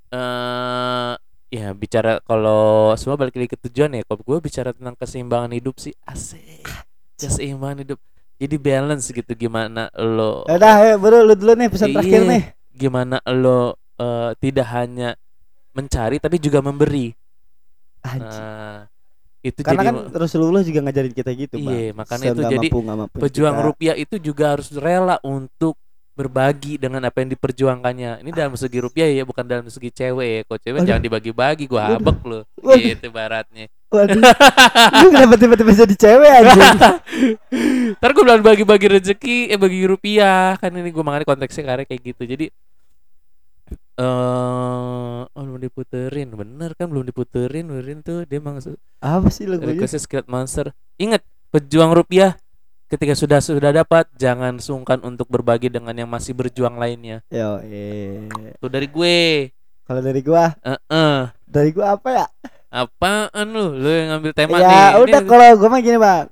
Eh ya bicara kalau semua balik lagi ke tujuan ya. Kalau gue bicara tentang keseimbangan hidup sih asik. Keseimbangan hidup. Jadi balance gitu gimana lo Udah, ayo bro, lu dulu nih pesan Iya. terakhir nih. gimana lo eh, tidak hanya mencari tapi juga memberi. Anjir. Itu Karena jadi kan Rasulullah juga ngajarin kita gitu, Bang. Iya, makanya itu jadi mampu, mampu pejuang kita. rupiah itu juga harus rela untuk berbagi dengan apa yang diperjuangkannya. Ini dalam segi rupiah ya, bukan dalam segi cewek ya. Kok cewek Waduh. jangan dibagi-bagi, gua habek lo. Waduh. Gitu baratnya. Waduh. Lu kenapa tiba-tiba jadi cewek anjing? (laughs) Ntar gue bilang bagi-bagi rezeki, eh bagi rupiah. Kan ini gue makanya konteksnya karena kayak gitu. Jadi eh oh, belum diputerin, bener kan belum diputerin, benerin tuh dia maksud Apa sih lagunya? request Skillet Monster. Ingat, pejuang rupiah ketika sudah sudah dapat jangan sungkan untuk berbagi dengan yang masih berjuang lainnya. Yo, eh. Tuh dari gue. Kalau dari gua, Heeh. dari gua apa ya? Apaan lu? Lu yang ngambil tema nih. ya Ini udah kalau gua mah gini, Bang.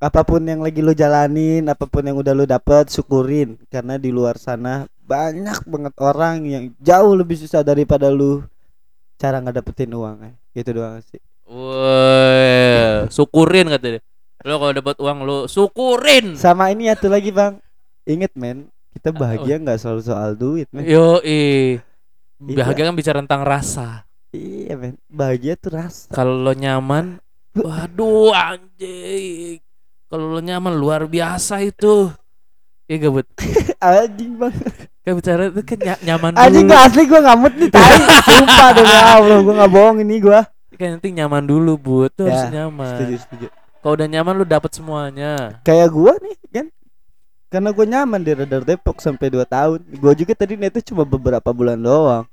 Apa pun yang lagi lu jalanin, apa pun yang udah lu dapet, syukurin karena di luar sana banyak banget orang yang jauh lebih susah daripada lu cara ngedapetin uang eh. gitu doang sih Woi, syukurin kata dia. Lo kalau dapat uang lo syukurin. sama ini satu lagi bang inget men kita bahagia nggak selalu soal duit men Yo, eh. Iya. Bahagia kan bicara tentang rasa. iya men bahagia tuh rasa Kalau lo nyaman, waduh anjing. Kalau lo nyaman luar biasa itu. Iya gak Bud? (laughs) anjing bang Kan bicara itu kan ny- nyaman anjing dulu. gak asli gua ngamut nih tai (laughs) sumpah demi allah gua nggak bohong ini gua Kan nanti nyaman dulu Bud. Tuh harus Ya, nyaman. setuju setuju Kalau udah nyaman lu dapat semuanya. kayak gua nih kan karena gue nyaman di Radar Depok sampai 2 tahun gua juga tadi netnya cuma beberapa bulan doang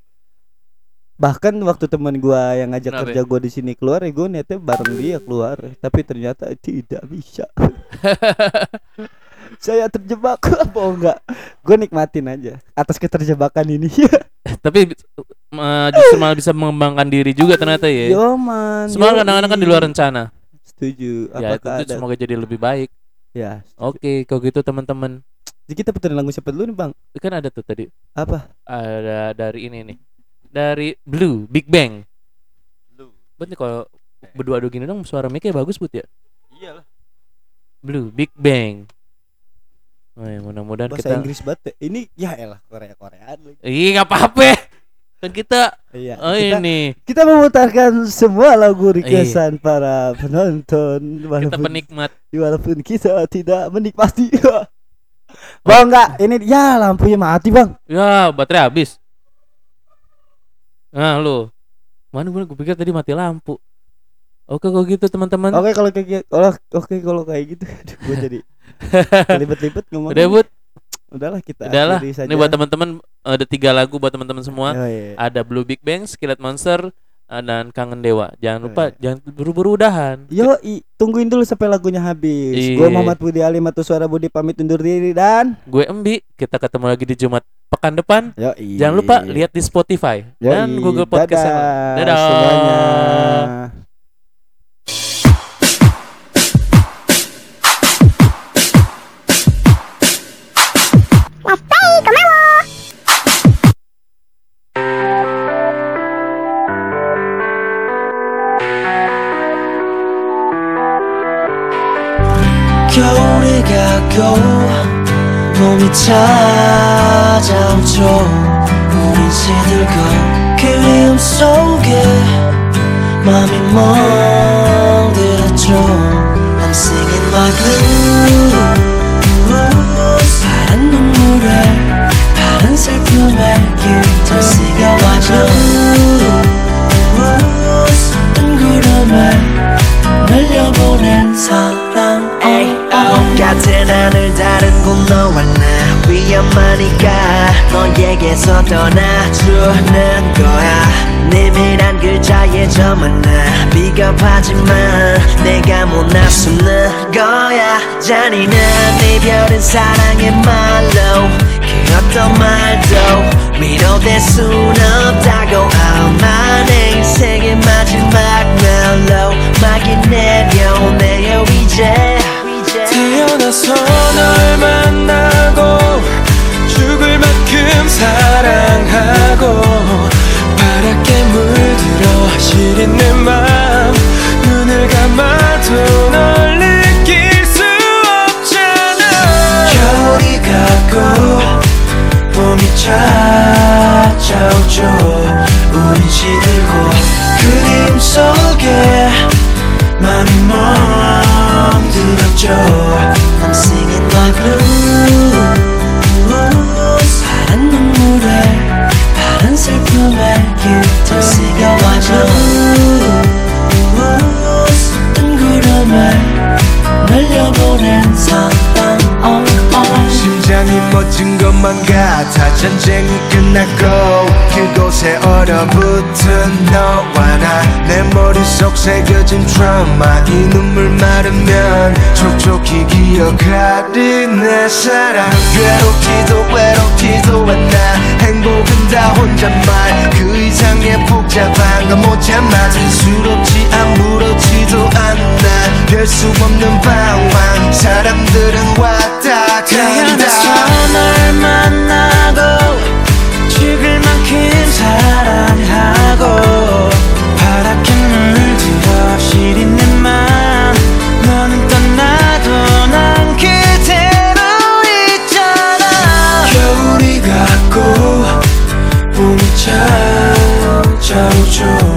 bahkan waktu teman gua yang ngajak Kenapa kerja gua di sini keluar ya gue netnya bareng dia keluar tapi ternyata tidak bisa (laughs) saya terjebak (laughs) apa enggak gue nikmatin aja atas keterjebakan ini (laughs) Tapi eh, justru malah bisa mengembangkan diri juga ternyata ya. Yo man. Semua kadang-kadang kan di luar rencana. Setuju. Ya, itu ada? semoga jadi lebih baik. Ya. Oke, kalau gitu teman-teman. Jadi kita puterin lagu siapa dulu nih bang? Kan ada tuh tadi Apa? ada dari ini nih. Dari Blue, Big Bang. Blue. Bet nih kalau berdua adu gini dong suara mic bagus but ya. Iyalah. Blue, Big Bang. Oh, ya, mudah-mudahan Bahasa kita Inggris banget. ya. Ini ya elah Korea Koreaan lagi. Ih, nggak apa-apa. Kan kita Iya. oh kita, ini kita memutarkan semua lagu requestan para penonton kita walaupun penikmat. walaupun kita tidak menikmati. (laughs) bang enggak, ini ya lampunya mati bang. Ya, baterai habis. Nah, lu. Mana gue gue pikir tadi mati lampu. Oke, kalau gitu teman-teman. Oke kalau kayak gitu, oke kalau kayak gitu, (laughs) gue jadi libet-libet ngomong. Udah, Bud. Udahlah kita Udahlah. saja. Ini buat teman-teman ada tiga lagu buat teman-teman semua. Oh, iya. Ada Blue Big Bang, Skillet Monster, eh, dan Kangen Dewa. Jangan lupa Eh. jangan buru-buru udahan. Yo, i, tungguin dulu sampai lagunya habis. Iya. Gue Muhammad Budi Ali Matu Suara Budi pamit undur diri dan Gue Embi, kita ketemu lagi di Jumat pekan depan. yo Jangan lupa lihat di Spotify dan Google Podcast. Dadah, Dadah. semuanya. 너에게서 떠나주는 거야. 내밀한 글자에 저만 나 비겁하지만 내가 못나 숨는 거야. 잔인한 이별은 사랑의 말로 그 어떤 말도 위로될 순 없다고. 아마 내 인생의 마지막 멜로 막이 내려오네요 이제. 태어나서 널 만나고 죽을 만큼 사랑하고 파랗게 물들어 시린 내 맘 눈을 감아도 널 느낄 수 없잖아. 겨울이 가고 봄이 찾아오죠. 우린 시들고 그림 속에 맘이 멍들었죠. I'm singing my blues show 멎은 것만 같아. 전쟁이 끝났고 그곳에 얼어붙은 너와 나. 내 머릿속 새겨진 트라우마. 이 눈물 마르면 촉촉히 기억하리 내 사랑. 괴롭지도 외롭지도 않아 행복은 다 혼잣말. 그 이상의 복잡한 건 못 참아. 스스럽지 아무렇지도 않아. 별수 없는 방황. 사람들은 왔다 간다 널 만나고 죽을 만큼 사랑하고 파랗게 물들어 시린 내맘 너는 떠나도 난 그대로 있잖아. 겨울이 갔고 봄이 찾아오죠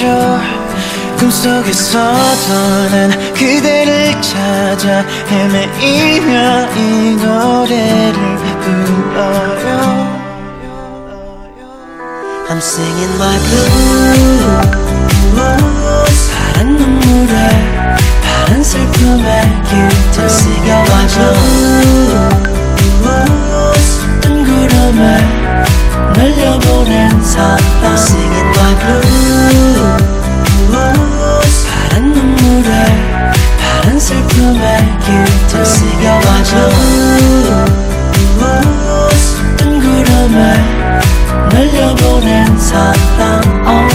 들겠죠 꿈속에서도 난 그대를 찾아 헤매이며 이 노래를 불러요. I'm singing my blues. 파란 눈물에 파란 슬픔에 깃털씨가 와줘. 뜬 구름에 흘려보낸서 I'm singing my blues 파란 눈물에 파란 슬픔에 길들 쓰여와줘. 뜬구름을 흘려보낸서 I'm